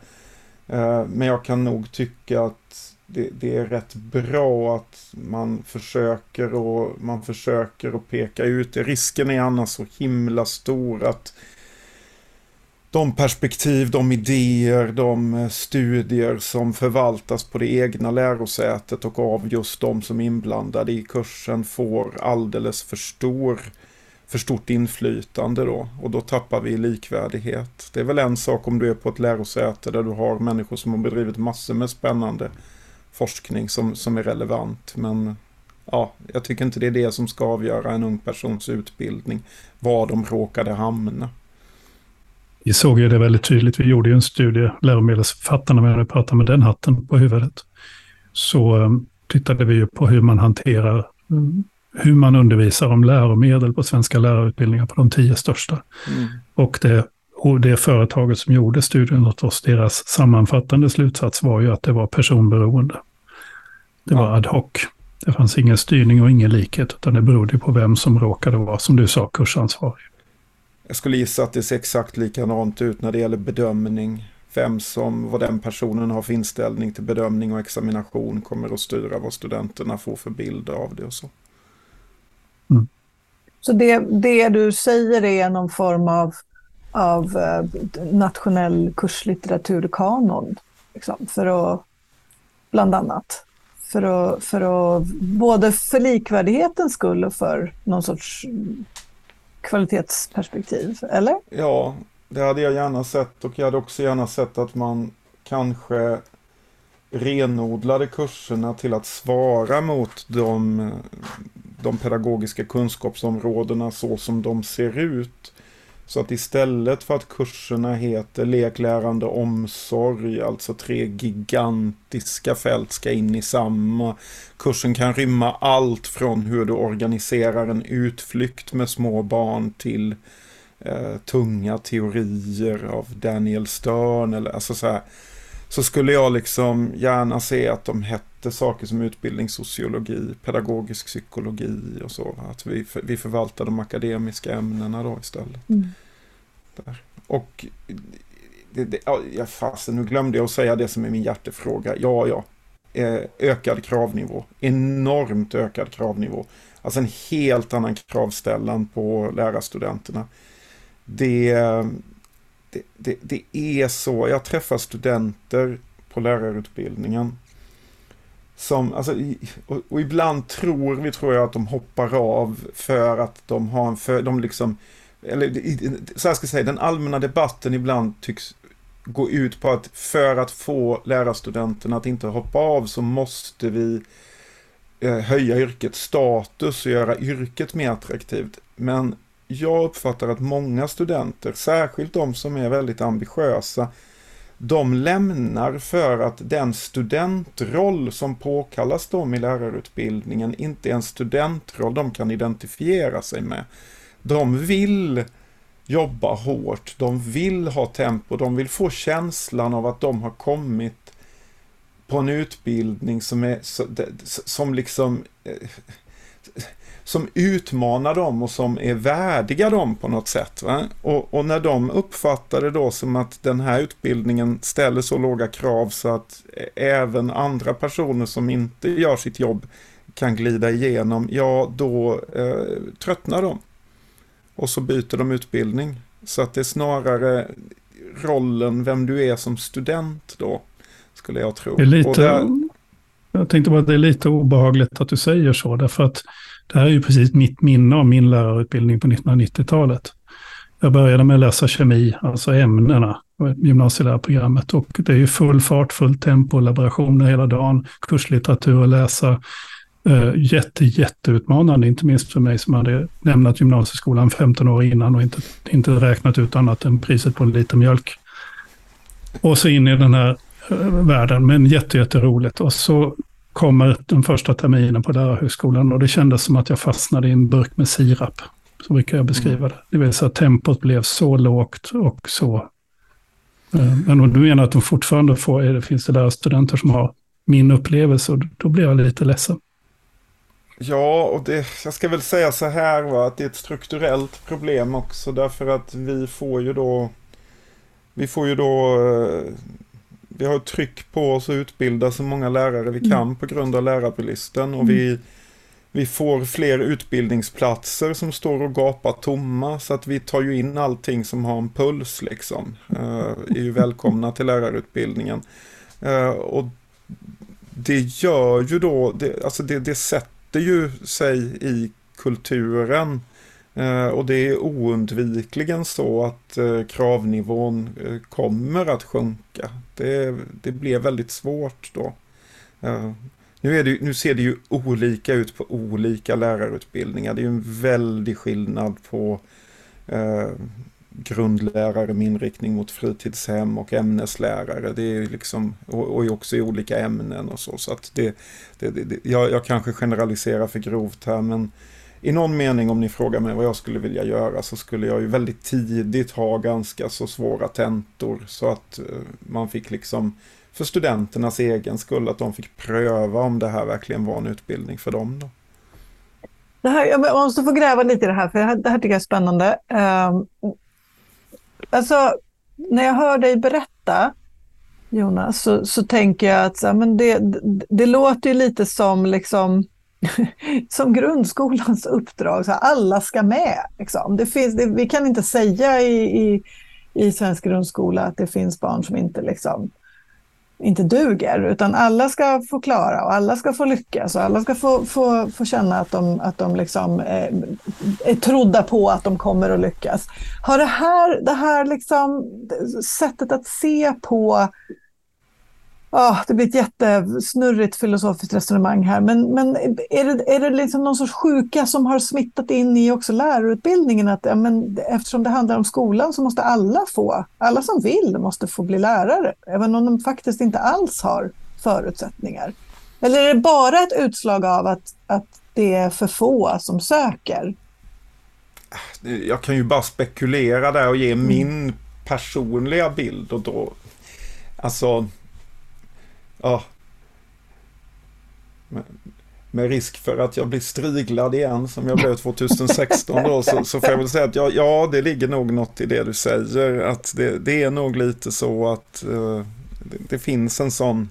Eh, men jag kan nog tycka att det, det, är rätt bra att man försöker och man försöker att peka ut det. Risken är annars så himla stor att de perspektiv, de idéer, de eh, studier som förvaltas på det egna lärosätet och av just de som är inblandade i kursen får alldeles för stor för stort inflytande då och då tappar vi likvärdighet. Det är väl en sak om du är på ett lärosäte där du har människor som har bedrivit massor med spännande forskning som, som är relevant. Men ja, jag tycker inte det är det som ska avgöra en ung persons utbildning, var de råkade hamna. Vi såg ju det väldigt tydligt. Vi gjorde ju en studie, läromedelsförfattarna, när vi pratade med den hatten på huvudet. Så um, tittade vi ju på hur man hanterar, um, hur man undervisar om läromedel på svenska lärarutbildningar på de tio största. Mm. Och det och det företaget som gjorde studien åt oss, deras sammanfattande slutsats var ju att det var personberoende. Det var ad hoc. Det fanns ingen styrning och ingen likhet, utan det berodde på vem som råkade vara, som du sa, kursansvarig. Jag skulle gissa att det ser exakt likadant ut när det gäller bedömning. Vem som, vad den personen har för inställning till bedömning och examination kommer att styra vad studenterna får för bild av det och så. Mm. Så det, det du säger är någon form av, av eh, nationell kurslitteraturkanon, liksom, för att, bland annat? För att, för att, både för likvärdighetens skull och för någon sorts kvalitetsperspektiv, eller? Ja, det hade jag gärna sett och jag hade också gärna sett att man kanske renodlade kurserna till att svara mot de, de pedagogiska kunskapsområdena så som de ser ut. Så att istället för att kurserna heter lek, lärande, omsorg, alltså tre gigantiska fält ska in i samma. Kursen kan rymma allt från hur du organiserar en utflykt med små barn till eh, tunga teorier av Daniel Stern eller alltså så här. Så skulle jag liksom gärna se att de hette saker som utbildningssociologi, pedagogisk psykologi och så. Att vi, vi förvaltar de akademiska ämnena då istället. Mm. Där. Och det, det, ja, fasen, nu glömde jag att säga det som är min hjärtefråga. Ja, ja. Eh, ökad kravnivå. Enormt ökad kravnivå. Alltså en helt annan kravställan på lärarstudenterna. Det, det, det, det är så. Jag träffar studenter på lärarutbildningen som, alltså, och, och, ibland tror vi tror jag att de hoppar av för att de har en, för, de liksom, eller så här ska jag säga, den allmänna debatten ibland tycks gå ut på att för att få lärarstudenterna att inte hoppa av så måste vi eh, höja yrkets status och göra yrket mer attraktivt. Men jag uppfattar att många studenter, särskilt de som är väldigt ambitiösa, de lämnar för att den studentroll som påkallas dem i lärarutbildningen inte är en studentroll de kan identifiera sig med. De vill jobba hårt, de vill ha tempo, de vill få känslan av att de har kommit på en utbildning som är som liksom eh, som utmanar dem och som är värdiga dem på något sätt. Och, och, när de uppfattar det då som att den här utbildningen ställer så låga krav så att även andra personer som inte gör sitt jobb kan glida igenom, ja då eh, tröttnar de. Och så byter de utbildning. Så att det är snarare rollen vem du är som student då, skulle jag tro. Det är lite, där... Jag tänkte bara att det är lite obehagligt att du säger så, därför att det här är ju precis mitt minne av min lärarutbildning på 1990-talet. Jag började med att läsa kemi, alltså ämnena, gymnasielärarprogrammet. Och det är ju full fart, full tempo, laborationer hela dagen, kurslitteratur att läsa. Eh, jätte, jätteutmanande, inte minst för mig som hade lämnat gymnasieskolan 15 år innan och inte, inte räknat ut annat än priset på en liter mjölk. Och så in i den här eh, världen, men jätte, jätteroligt. Och så kommer den första terminen på lärarhögskolan och det kändes som att jag fastnade i en burk med sirap. Så brukar jag beskriva mm. det. Det vill säga att tempot blev så lågt och så... Eh, men om du menar att de fortfarande får, det finns det lärarstudenter som har min upplevelse och då blir jag lite ledsen. Ja, och det, jag ska väl säga så här va, att det är ett strukturellt problem också därför att vi får ju då vi får ju då eh, vi har ett tryck på oss att utbilda så många lärare vi kan mm. på grund av lärarbristen och mm. vi, vi får fler utbildningsplatser som står och gapar tomma så att vi tar ju in allting som har en puls liksom. Uh, är ju välkomna till lärarutbildningen. Uh, och det gör ju då, det, alltså det, det sätter ju sig i kulturen Eh, Eh, och det är oundvikligen så att eh, kravnivån eh, kommer att sjunka. Det, det blir väldigt svårt då. Nu, det, nu, ser det ju olika ut på olika lärarutbildningar. Det är ju en väldig skillnad på eh, grundlärare med inriktning mot fritidshem och ämneslärare. Det är liksom, och, och också i olika ämnen och så. så att det, det, det jag, jag kanske generaliserar för grovt här men i någon mening om ni frågar mig vad jag skulle vilja göra så skulle jag ju väldigt tidigt ha ganska så svåra tentor så att eh, man fick liksom för studenternas egen skull att de fick pröva om det här verkligen var en utbildning för dem. Då. Det här, jag måste få gräva lite i det här för det här tycker jag är spännande. Um, alltså, när jag hör dig berätta Jonas så, så tänker jag att så, men det, det, det låter ju lite som liksom som grundskolans uppdrag, så alla ska med. Liksom. Det finns, det, vi kan inte säga i, i, i svensk grundskola att det finns barn som inte, liksom, inte duger, utan alla ska få klara och alla ska få lyckas och alla ska få, få, få känna att de, att de liksom är, är trodda på att de kommer att lyckas. Har det här, det här liksom, sättet att se på Oh, det blir ett jättesnurrigt filosofiskt resonemang här, men, men är det, är det liksom någon sorts sjuka som har smittat in i också lärarutbildningen? Att, ja, men, eftersom det handlar om skolan så måste alla få, alla som vill måste få bli lärare, även om de faktiskt inte alls har förutsättningar. Eller är det bara ett utslag av att, att det är för få som söker? Jag kan ju bara spekulera där och ge mm. min personliga bild och då, alltså ja, med, med, risk för att jag blir striglad igen som jag blev 2016 då, så, så får jag väl säga att ja, ja, det ligger nog något i det du säger. Att det, det är nog lite så att uh, det, det, finns en sån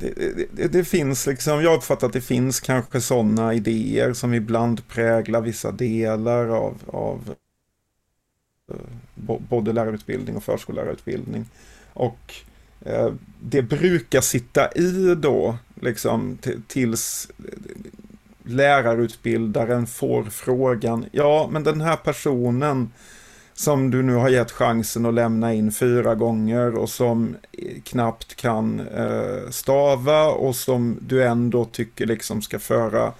det, det, det, finns liksom, jag uppfattar att det finns kanske sådana idéer som ibland präglar vissa delar av, av eh, både lärarutbildning och förskollärarutbildning. Och Eh, det brukar sitta i då, liksom tills lärarutbildaren får frågan, ja men den här personen som du nu har gett chansen att lämna in fyra gånger och som eh, knappt kan eh, stava och som du ändå tycker liksom ska föra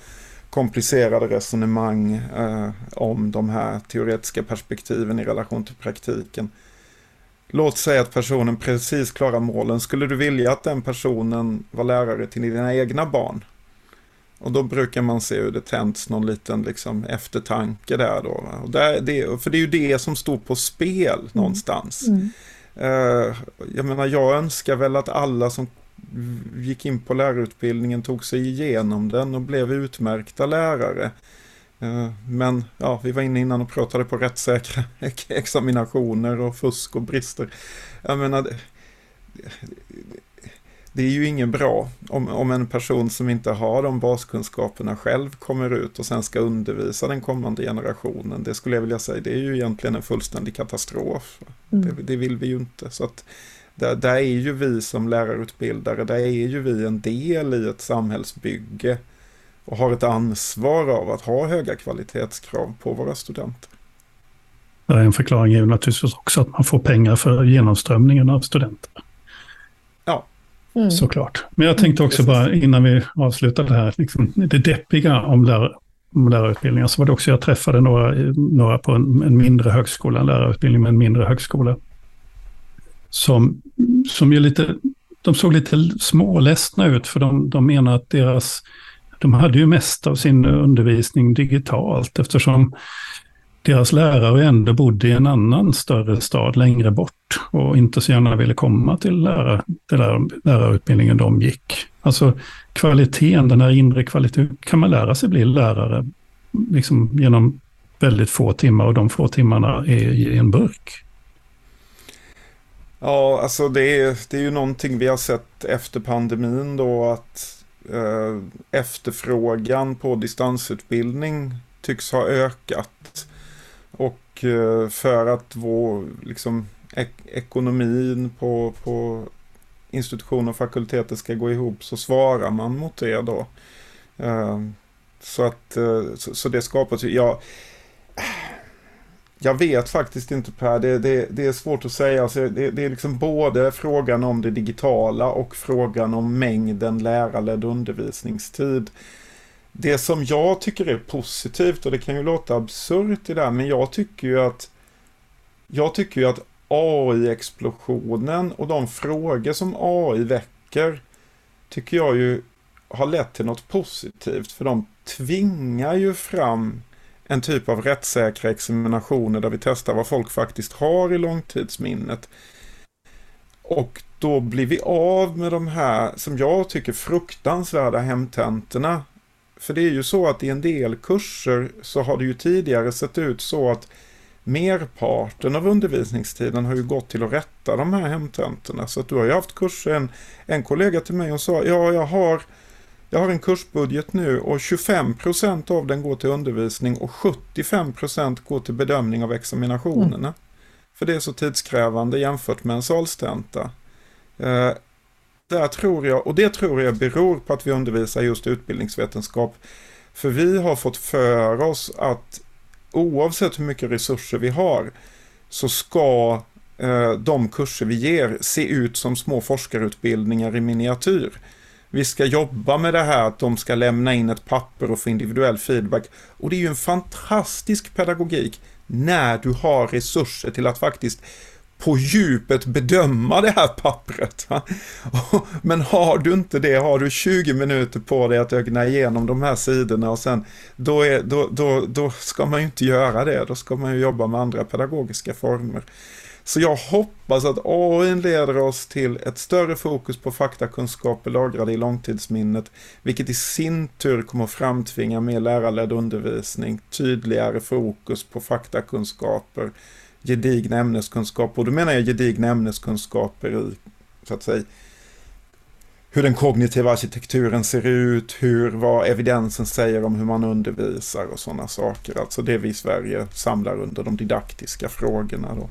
komplicerade resonemang eh, om de här teoretiska perspektiven i relation till praktiken. Låt säga att personen precis klarar målen. Skulle du vilja att den personen var lärare till dina egna barn? Och då brukar man se hur det tänds någon liten liksom, eftertanke där då. Och där, det, för det är ju det som står på spel mm. någonstans. Mm. Uh, jag menar, jag önskar väl att alla som gick in på lärarutbildningen tog sig igenom den och blev utmärkta lärare. Eh, men ja, vi var inne innan och pratade på rättssäkra examinationer och fusk och brister. Jag menar, det, det är ju ingen bra om, om en person som inte har de baskunskaperna själv kommer ut och sen ska undervisa den kommande generationen. Det skulle jag vilja säga, det är ju egentligen en fullständig katastrof. Mm. Det, det, vill vi ju inte. Så att där, där är ju vi som lärarutbildare, där är ju vi en del i ett samhällsbygge och har ett ansvar av att ha höga kvalitetskrav på våra studenter. En förklaring är ju naturligtvis också att man får pengar för genomströmningen av studenter. Ja. Mm. Såklart. Men jag tänkte också bara innan vi avslutar det här, liksom, det deppiga om, lär, om lärarutbildningar, så var det också jag träffade några, några på en, en mindre högskola, en lärarutbildning med en mindre högskola. Som, som är lite, de såg lite småledsna ut för de, de menar att deras, de hade ju mest av sin undervisning digitalt eftersom deras lärare ändå bodde i en annan större stad längre bort och inte så gärna ville komma till lärar, den där lärarutbildningen de gick. Alltså kvaliteten, den här inre kvaliteten, kan man lära sig bli lärare liksom genom väldigt få timmar och de få timmarna är i en burk. Ja, alltså det är, det är ju någonting vi har sett efter pandemin då att eh, efterfrågan på distansutbildning tycks ha ökat. Och eh, för att vår, liksom, ek ekonomin på, på institutioner och fakulteter ska gå ihop så svarar man mot det då. Eh, så att eh, så, så det skapas ju, ja, jag vet faktiskt inte Per, det, det, det är svårt att säga. Alltså, det, det, är liksom både frågan om det digitala och frågan om mängden lärarledd undervisningstid. Det som jag tycker är positivt, och det kan ju låta absurt i det här, men jag tycker ju att jag tycker ju att AI-explosionen och de frågor som AI väcker tycker jag ju har lett till något positivt, för de tvingar ju fram en typ av rättssäkra examinationer där vi testar vad folk faktiskt har i långtidsminnet. Och då blir vi av med de här, som jag tycker, fruktansvärda hemtentorna. För det är ju så att i en del kurser så har det ju tidigare sett ut så att merparten av undervisningstiden har ju gått till att rätta de här hemtentorna. Så att du har ju haft kurser, en, en kollega till mig och sa, ja jag har jag har en kursbudget nu och 25% av den går till undervisning och 75% går till bedömning av examinationerna. Mm. För det är så tidskrävande jämfört med en salstenta. Eh, där tror jag, och det tror jag beror på att vi undervisar just utbildningsvetenskap. För vi har fått för oss att oavsett hur mycket resurser vi har så ska eh, de kurser vi ger se ut som små forskarutbildningar i miniatyr vi ska jobba med det här att de ska lämna in ett papper och få individuell feedback. Och det är ju en fantastisk pedagogik när du har resurser till att faktiskt på djupet bedöma det här pappret. Men har du inte det, har du 20 minuter på dig att ögna igenom de här sidorna och sen då, är, då, då, då ska man ju inte göra det, då ska man ju jobba med andra pedagogiska former. Så jag hoppas att AI leder oss till ett större fokus på faktakunskaper lagrade i långtidsminnet, vilket i sin tur kommer att framtvinga mer lärarledd undervisning, tydligare fokus på faktakunskaper, gedigna ämneskunskaper, och då menar jag gedigna ämneskunskaper i, så att säga, hur den kognitiva arkitekturen ser ut, hur, vad evidensen säger om hur man undervisar och sådana saker. Alltså det vi i Sverige samlar under de didaktiska frågorna. Då.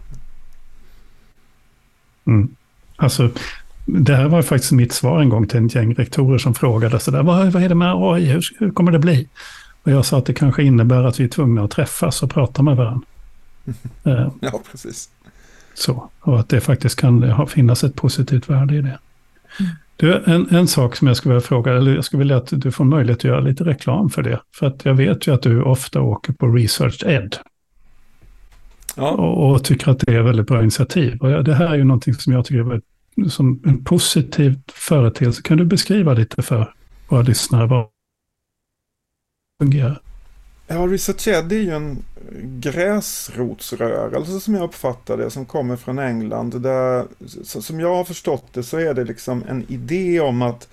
Mm. Alltså, det här var faktiskt mitt svar en gång till en gäng rektorer som frågade så där, vad, vad är det med AI, hur, hur kommer det bli? Och jag sa att det kanske innebär att vi är tvungna att träffas och prata med varandra. Eh, ja, precis. Så, och att det faktiskt kan ha, finnas ett positivt värde i det. Mm. Du, en, en sak som jag skulle vilja fråga, eller jag skulle vilja att du får möjlighet att göra lite reklam för det. För att jag vet ju att du ofta åker på Research Ed. Ja. Och, och, tycker att det är väldigt bra initiativ. Och det här är ju någonting som jag tycker är som en positiv företeelse. Kan du beskriva lite för våra lyssnare vad fungerar? Ja, Research Ed är ju en gräsrotsrörelse som jag uppfattar det, som kommer från England. Där, som jag har förstått det så är det liksom en idé om att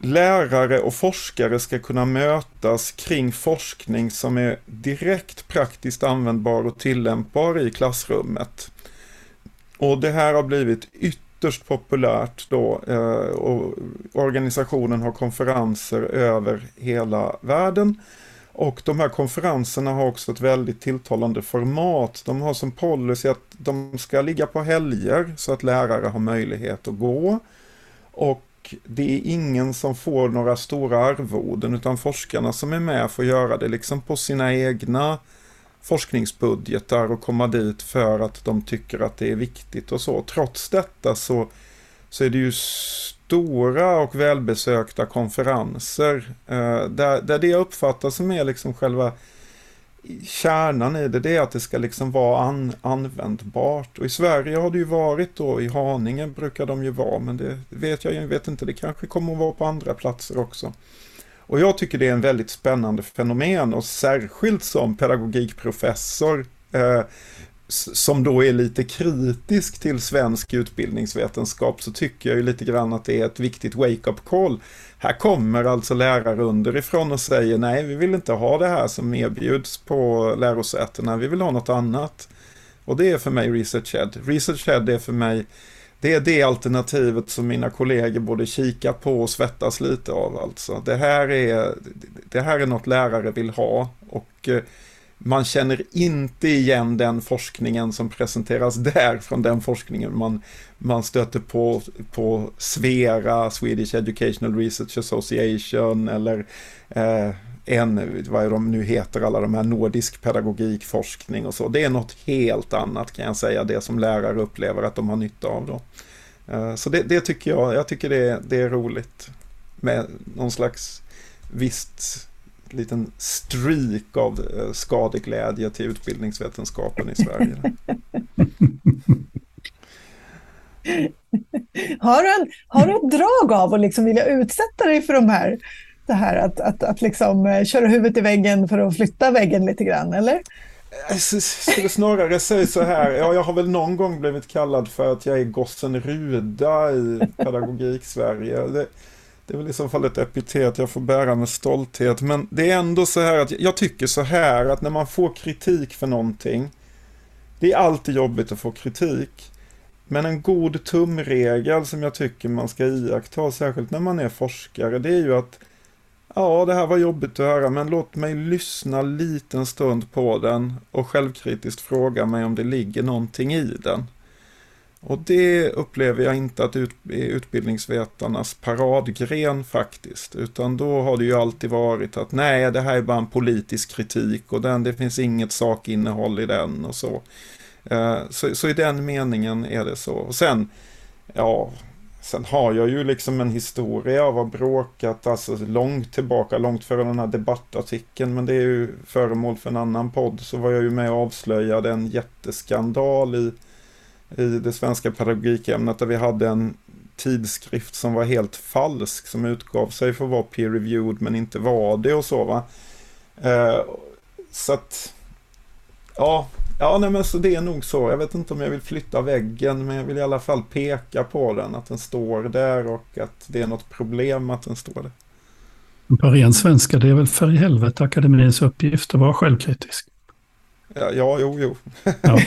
lärare och forskare ska kunna mötas kring forskning som är direkt praktiskt användbar och tillämpbar i klassrummet. Och det här har blivit ytterst populärt då eh, och organisationen har konferenser över hela världen. Och de här konferenserna har också ett väldigt tilltalande format. De har som policy att de ska ligga på helger så att lärare har möjlighet att gå. Och det är ingen som får några stora arvoden utan forskarna som är med får göra det liksom på sina egna forskningsbudgetar och komma dit för att de tycker att det är viktigt och så. Trots detta så, så är det ju stora och välbesökta konferenser eh, där, där det jag uppfattar som är liksom själva kärnan i det, det är att det ska liksom vara an, användbart. Och i Sverige har det ju varit då, i Haninge brukar de ju vara, men det vet jag, jag vet inte, det kanske kommer att vara på andra platser också. Och jag tycker det är en väldigt spännande fenomen och särskilt som pedagogikprofessor eh, som då är lite kritisk till svensk utbildningsvetenskap så tycker jag ju lite grann att det är ett viktigt wake-up call. Här kommer alltså lärare underifrån och säger nej, vi vill inte ha det här som erbjuds på lärosätena, vi vill ha något annat. Och det är för mig ResearchEd. ResearchEd är för mig det är det alternativet som mina kollegor borde kika på och svettas lite av alltså. Det här är, det här är något lärare vill ha och eh, man känner inte igen den forskningen som presenteras där från den forskningen man, man stöter på på Svera, Swedish Educational Research Association eller eh, en, vad de nu heter, alla de här nordisk pedagogikforskning och så. Det är något helt annat kan jag säga, det som lärare upplever att de har nytta av då. Eh, så det, det tycker jag, jag tycker det, det är roligt med någon slags visst liten streak av eh, skadeglädje till utbildningsvetenskapen i Sverige. har, du en, har du ett drag av att liksom vilja utsätta dig för de här, det här att, att, att liksom eh, köra huvudet i väggen för att flytta väggen lite grann, eller? Jag skulle snarare säga så här, ja, jag har väl någon gång blivit kallad för att jag är gossen Ruda i pedagogik-Sverige. Det, är väl i så fall ett epitet jag får bära med stolthet. Men det är ändå så här att jag tycker så här att när man får kritik för någonting. Det är alltid jobbigt att få kritik. Men en god tumregel som jag tycker man ska iaktta, särskilt när man är forskare, det är ju att Ja, det här var jobbigt att höra, men låt mig lyssna liten stund på den och självkritiskt fråga mig om det ligger någonting i den. Och det upplever jag inte att ut, är utbildningsvetarnas paradgren faktiskt. Utan då har det ju alltid varit att nej, det här är bara en politisk kritik och den, det finns inget sakinnehåll i den och så. Eh, så. Så i den meningen är det så. Och sen, ja, sen har jag ju liksom en historia av att ha bråkat, alltså långt tillbaka, långt före den här debattartikeln, men det är ju föremål för en annan podd, så var jag ju med och avslöjade en jätteskandal i i det svenska pedagogikämnet där vi hade en tidskrift som var helt falsk som utgav sig för att vara peer-reviewed men inte var det och så va. Eh, så att, ja, ja nej, men så det är nog så. Jag vet inte om jag vill flytta väggen men jag vill i alla fall peka på den, att den står där och att det är något problem att den står där. På ren svenska, det är väl för i helvete akademins uppgift att vara självkritisk. Ja, ja jo, jo. ja.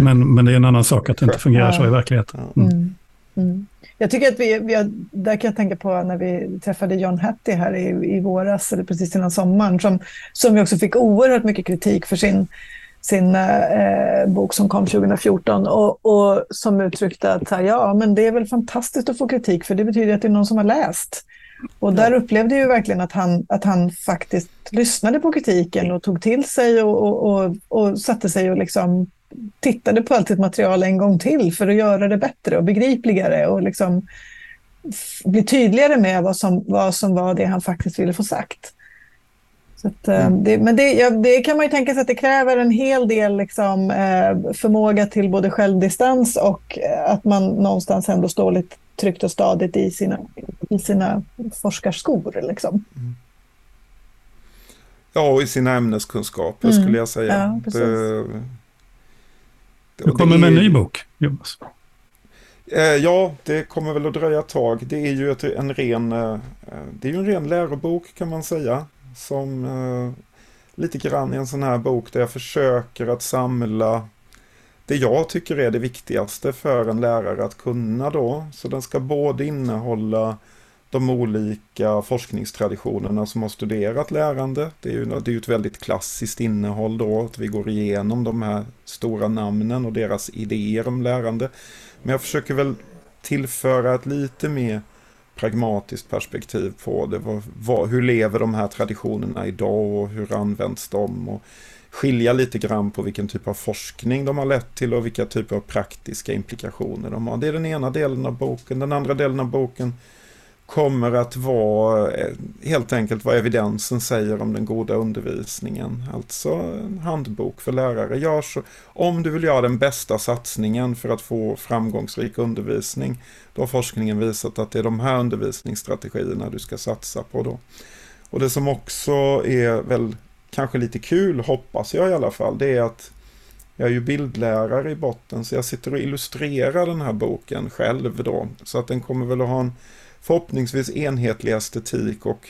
Men, men det är en annan sak att det inte fungerar så i verkligheten. Mm. mm. Mm. Jag tycker att vi, vi har, där kan jag tänka på när vi träffade John Hattie här i, i våras, eller precis innan sommaren, som, som vi också fick oerhört mycket kritik för sin, sin eh, bok som kom 2014 och, och som uttryckte att ja, men det är väl fantastiskt att få kritik för det betyder att det är någon som har läst. Och där upplevde jag verkligen att han, att han faktiskt lyssnade på kritiken och tog till sig och, och, och, och satte sig och liksom tittade på allt sitt material en gång till för att göra det bättre och begripligare och liksom bli tydligare med vad som, vad som var det han faktiskt ville få sagt. Att, eh, mm. det, men det, ja, det, kan man ju tänka sig att det kräver en hel del liksom, eh, förmåga till både självdistans och eh, att man någonstans ändå står lite tryggt och stadigt i sina, i sina forskarskor. Liksom. Mm. Ja, och i sina ämneskunskaper mm. skulle jag säga. Ja, det, du kommer med en ny bok, Jonas. Eh, ja, det kommer väl att dröja ett tag. Det är ju ett, en ren, eh, det är ju en ren lärobok kan man säga. Som eh, lite grann i en sån här bok där jag försöker att samla det jag tycker är det viktigaste för en lärare att kunna då. Så den ska både innehålla de olika forskningstraditionerna som har studerat lärande. Det är ju det är ett väldigt klassiskt innehåll då, att vi går igenom de här stora namnen och deras idéer om lärande. Men jag försöker väl tillföra ett lite mer pragmatiskt perspektiv på det. Vad, vad, hur lever de här traditionerna idag och hur används de? Och skilja lite grann på vilken typ av forskning de har lett till och vilka typer av praktiska implikationer de har. Det är den ena delen av boken. Den andra delen av boken kommer att vara eh, helt enkelt vad evidensen säger om den goda undervisningen. Alltså en handbok för lärare. Gör så, om du vill göra den bästa satsningen för att få framgångsrik undervisning, då har forskningen visat att det är de här undervisningsstrategierna du ska satsa på då. Och det som också är väl kanske lite kul, hoppas jag i alla fall, det är att jag är ju bildlärare i botten, så jag sitter och illustrerar den här boken själv då. Så att den kommer väl att ha en förhoppningsvis enhetlig estetik och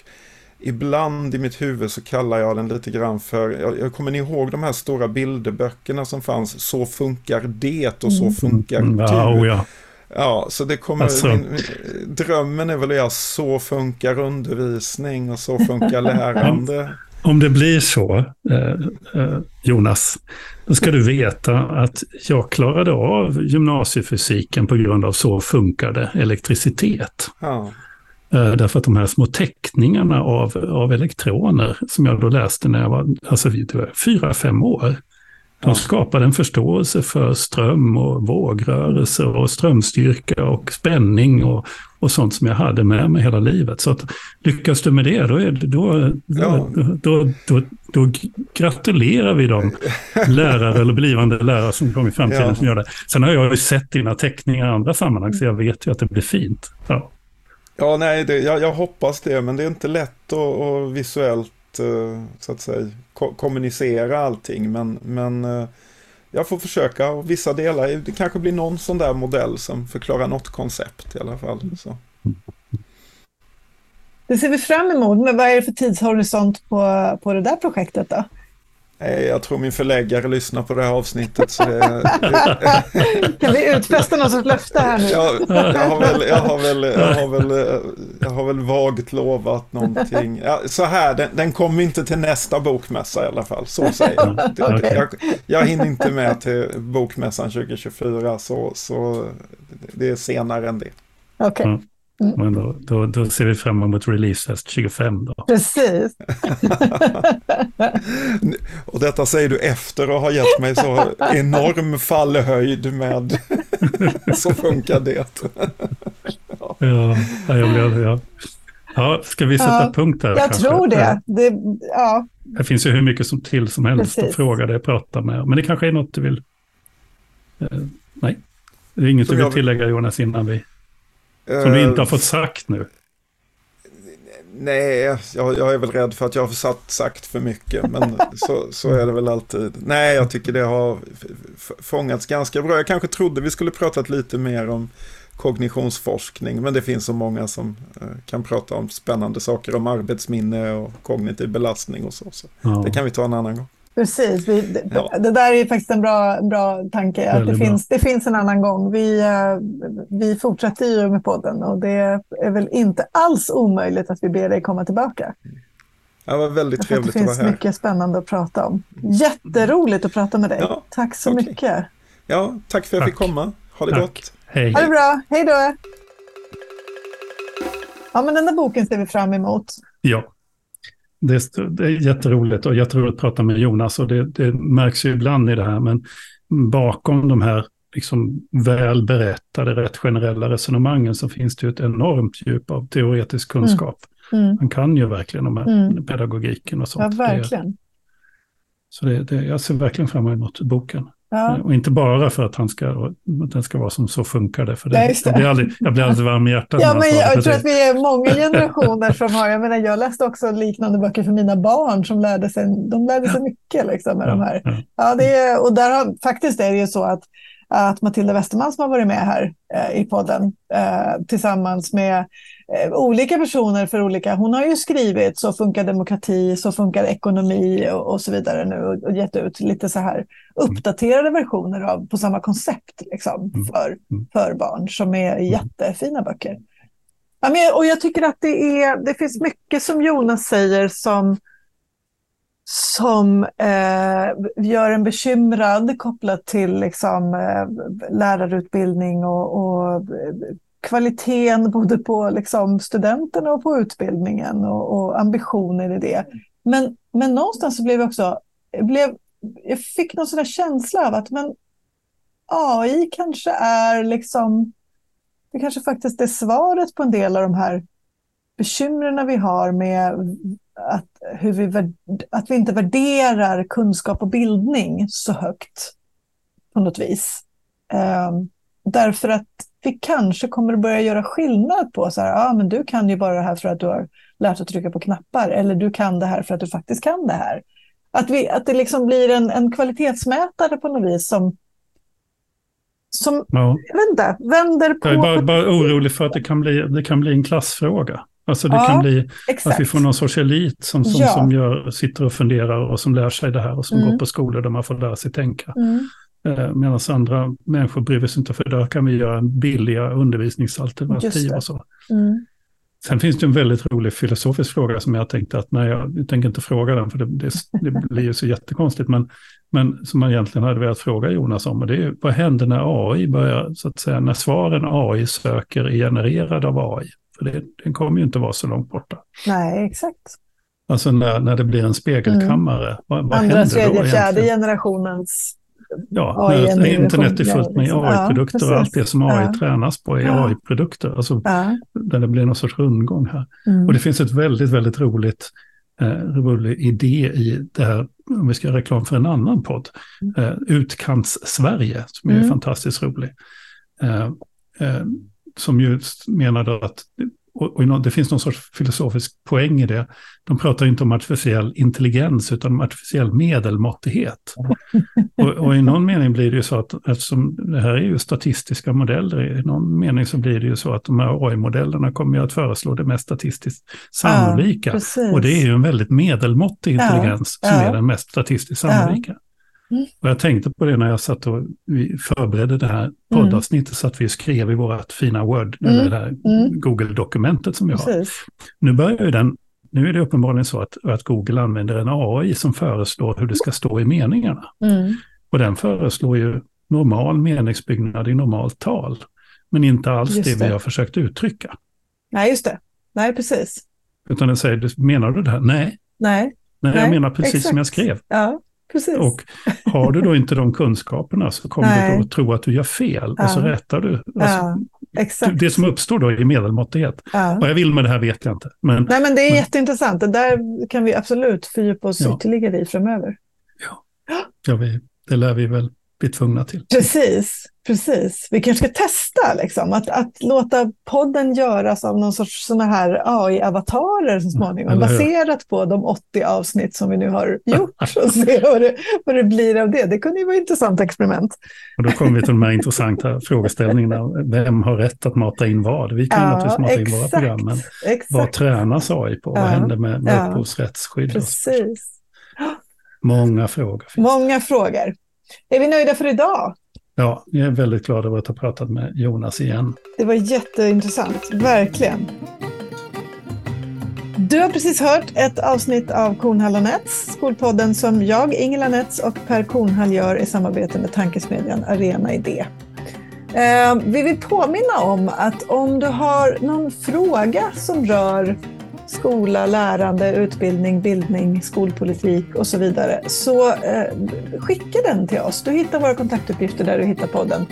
ibland i mitt huvud så kallar jag den lite grann för, jag, jag kommer ni ihåg de här stora bilderböckerna som fanns, Så funkar det och Så mm. funkar mm, du. Ja, ja. ja, så det kommer, alltså. min, min, drömmen är väl att göra Så funkar undervisning och Så funkar lärande. Om det blir så, eh, eh, Jonas, då ska du veta att jag klarade av gymnasiefysiken på grund av så funkade elektricitet. Ja. Eh, därför att de här små teckningarna av, av elektroner som jag då läste när jag var, alltså, fyra, fem år, de skapade en förståelse för ström och vågrörelser och strömstyrka och spänning och, och sånt som jag hade med mig hela livet. Så att lyckas du med det, då, är det, då, ja. då, då, då, då, gratulerar vi de lärare eller blivande lärare som kommer i framtiden ja. som gör det. Sen har jag ju sett dina teckningar i andra sammanhang, så jag vet ju att det blir fint. Ja, ja nej, det, jag, jag hoppas det, men det är inte lätt att visuellt Eh, så att säga kommunicera allting. Men, men eh, jag får försöka och vissa delar, det kanske blir någon sån där modell som förklarar något koncept i alla fall. Så. Det ser vi fram emot, men vad är det för tidshorisont på, på det där projektet då? Jag tror min förläggare lyssnar på det här avsnittet. Så det, kan vi utfästa något löfte här nu? Jag, jag, har väl, jag, har väl, jag, har väl, jag har väl vagt lovat någonting. Ja, så här, den, den kommer inte till nästa bokmässa i alla fall. Så säger jag. okay. jag. Jag hinner inte med till bokmässan 2024, så, så det är senare än det. Okej. Okay. Mm. Mm. Men då, då, då, ser vi fram emot release höst 25 då. Precis. och detta säger du efter att ha gett mig så enorm fallhöjd med så funkar det. ja, jag blev, ja. ja, ska vi sätta ja, punkt där? Jag kanske? tror det. det ja. Det finns ju hur mycket som till som helst Precis. att fråga dig, prata med. Men det kanske är något du vill... Eh, nej, det är inget som du vill tillägga Jonas innan vi som du inte har fått sagt nu? Nej, jag, jag, är väl rädd för att jag har satt, sagt för mycket. Men så, så är det väl alltid. Nej, jag tycker det har fångats ganska bra. Jag kanske trodde vi skulle pratat lite mer om kognitionsforskning. Men det finns så många som eh, kan prata om spännande saker om arbetsminne och kognitiv belastning och så. så ja. Det kan vi ta en annan gång. Precis, vi, det, ja. det, där är faktiskt en bra, bra tanke. Att det, finns, det finns en annan gång. Vi, eh, vi fortsätter ju med podden och det är väl inte alls omöjligt att vi ber dig komma tillbaka. Det var väldigt trevligt att vara här. Det finns mycket spännande att prata om. Jätteroligt att prata med dig. Ja, tack så okay. mycket. Ja, tack för att jag fick komma. Ha det tack. gott. Hej. Ha det bra. Hej då. Ja, men den där boken ser vi fram emot. Ja det, är, det är jätteroligt och jätteroligt att prata med Jonas och det, det märks ju ibland i det här, men bakom de här liksom väl berättade, rätt generella resonemangen så finns det ju ett enormt djup av teoretisk kunskap. Mm. Mm. Man kan ju verkligen de här mm. pedagogiken och sånt. Ja, verkligen. Det, så det, det, jag ser verkligen fram emot boken. Ja. Och inte bara för att han ska, den ska vara som så funkar det. För det, ja, det. Jag, blir aldrig, jag blir aldrig varm i hjärtat. Ja, men jag, jag tror att vi är många generationer som har, jag menar jag läste också liknande böcker för mina barn som lärde sig, de lärde sig mycket liksom med ja, de här. Ja. det är, och där har, faktiskt är det ju så att att Matilda Westerman som har varit med här eh, i podden eh, tillsammans med eh, olika personer för olika, hon har ju skrivit Så funkar demokrati, Så funkar ekonomi och, och så vidare nu och, och, gett ut lite så här uppdaterade versioner av på samma koncept liksom, mm. för, mm. för barn som är mm. jättefina böcker. Ja, men, och jag tycker att det, är, det finns mycket som Jonas säger som som eh, gör en bekymrad kopplat till liksom, eh, lärarutbildning och, och kvaliteten både på liksom, studenterna och på utbildningen och, och ambitioner i det. Men, men någonstans så blev jag också, blev, jag fick någon sån där känsla av att men AI kanske är liksom, det kanske faktiskt är svaret på en del av de här bekymren vi har med att, hur vi, att vi inte värderar kunskap och bildning så högt på något vis. Eh, därför att vi kanske kommer att börja göra skillnad på så här, ja ah, men du kan ju bara det här för att du har lärt dig att trycka på knappar eller du kan det här för att du faktiskt kan det här. Att, vi, att det liksom blir en, en kvalitetsmätare på något vis som, som ja. inte, vänder på... Jag är bara, bara orolig för att det kan bli, det kan bli en klassfråga. Alltså det ja, kan bli exakt. att vi får någon sorts elit som, som, ja. som gör, sitter och funderar och som lär sig det här och som mm. går på skolor där man får lära sig tänka. Mm. Eh, Medan andra människor bryr sig inte för där kan vi göra billiga undervisningsalternativ och så. Mm. Sen finns det en väldigt rolig filosofisk fråga som jag tänkte att nej, jag, tänker inte fråga den för det, det, det blir ju så jättekonstigt. Men, men som man egentligen hade velat fråga Jonas om, och det är vad händer när AI börjar, så att säga, när svaren AI söker är genererade av AI? För det, den kommer ju inte vara så långt borta. Nej, exakt. Alltså när, när det blir en spegelkammare, mm. vad, vad Andra, händer tredje, då fjärde generationens Ja, när internet är fullt med AI-produkter ja, och allt det som AI ja. tränas på är ja. AI-produkter. Alltså. Där det blir någon sorts rundgång här. Mm. Och det finns ett väldigt, väldigt roligt eh, rolig idé i det här, om vi ska göra reklam för en annan podd, mm. eh, Utkants-Sverige, som är mm. fantastiskt rolig. Eh, eh, som ju menade att, och, och det finns någon sorts filosofisk poäng i det, de pratar inte om artificiell intelligens utan om artificiell medelmåttighet. och, och, i någon mening blir det ju så att eftersom det här är ju statistiska modeller, i någon mening så blir det ju så att de här AI-modellerna kommer ju att föreslå det mest statistiskt sannolika. Ja, och det är ju en väldigt medelmåttig intelligens ja, som ja. är den mest statistiskt sannolika. Mm. Och jag tänkte på det när jag satt och vi förberedde det här poddavsnittet, mm. så att vi skrev i vårt fina Word, mm. eller det här mm. Google-dokumentet som vi har. Precis. Nu börjar ju den, nu är det uppenbarligen så att, att Google använder en AI som föreslår hur det ska stå i meningarna. Mm. Och den föreslår ju normal meningsbyggnad i normalt tal, men inte alls det, det vi har försökt uttrycka. Nej, just det. Nej, precis. Utan den säger, menar du det här? Nej. Nej. Nej, jag menar precis Exakt. som jag skrev. Ja. Precis. Och har du då inte de kunskaperna så kommer Nej. du då att tro att du gör fel ja. och så rättar du. Alltså, ja, det som uppstår då är medelmåttighet. Ja. Vad jag vill med det här vet jag inte. Men, Nej, men det är men, jätteintressant. Det där kan vi absolut fördjupa oss ja. ytterligare i framöver. Ja, ja vi, det lär vi väl bli tvungna till. Precis. Precis. Vi kanske ska testa liksom, att, att låta podden göras av någon sorts sådana här AI-avatarer så småningom, mm, baserat på de 80 avsnitt som vi nu har gjort och se vad det, vad det blir av det. Det kunde ju vara ett intressant experiment. Och då kommer vi till de här intressanta frågeställningarna. Vem har rätt att mata in vad? Vi kan ja, naturligtvis mata exakt, in våra program, men exakt. vad tränas AI på? Ja, vad händer med, med ja, upphovsrättsskydd? Precis. Många frågor. Många frågor. Är vi nöjda för idag? Ja, jag är väldigt glad över att ha pratat med Jonas igen. Det var jätteintressant, verkligen. Du har precis hört ett avsnitt av Kornhall och Nets, skolpodden som jag, Ingela Nets och Per Kornhall gör i samarbete med tankesmedjan Arena Idé. Eh, vi vill påminna om att om du har någon fråga som rör skola, lärande, utbildning, bildning, skolpolitik och så vidare, så eh, skicka den till oss. Du hittar våra kontaktuppgifter där du hittar podden.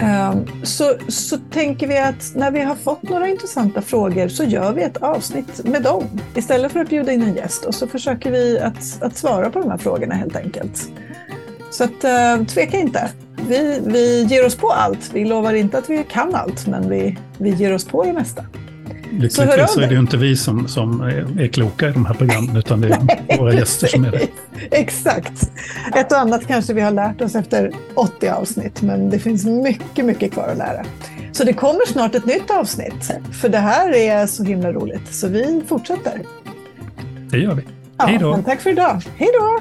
Eh, så, så tänker vi att när vi har fått några intressanta frågor så gör vi ett avsnitt med dem istället för att bjuda in en gäst och så försöker vi att, att svara på de här frågorna helt enkelt. Så att, eh, tveka inte. Vi, vi ger oss på allt. Vi lovar inte att vi kan allt, men vi, vi ger oss på det mesta. Lyckligtvis så, är det ju inte vi som, som är, kloka i de här programmen, utan det är våra gäster som är det. Exakt. Ett och annat kanske vi har lärt oss efter 80 avsnitt, men det finns mycket, mycket kvar att lära. Så det kommer snart ett nytt avsnitt, för det här är så himla roligt. Så vi fortsätter. Det gör vi. Hej då. Ja, tack för idag. Hej då.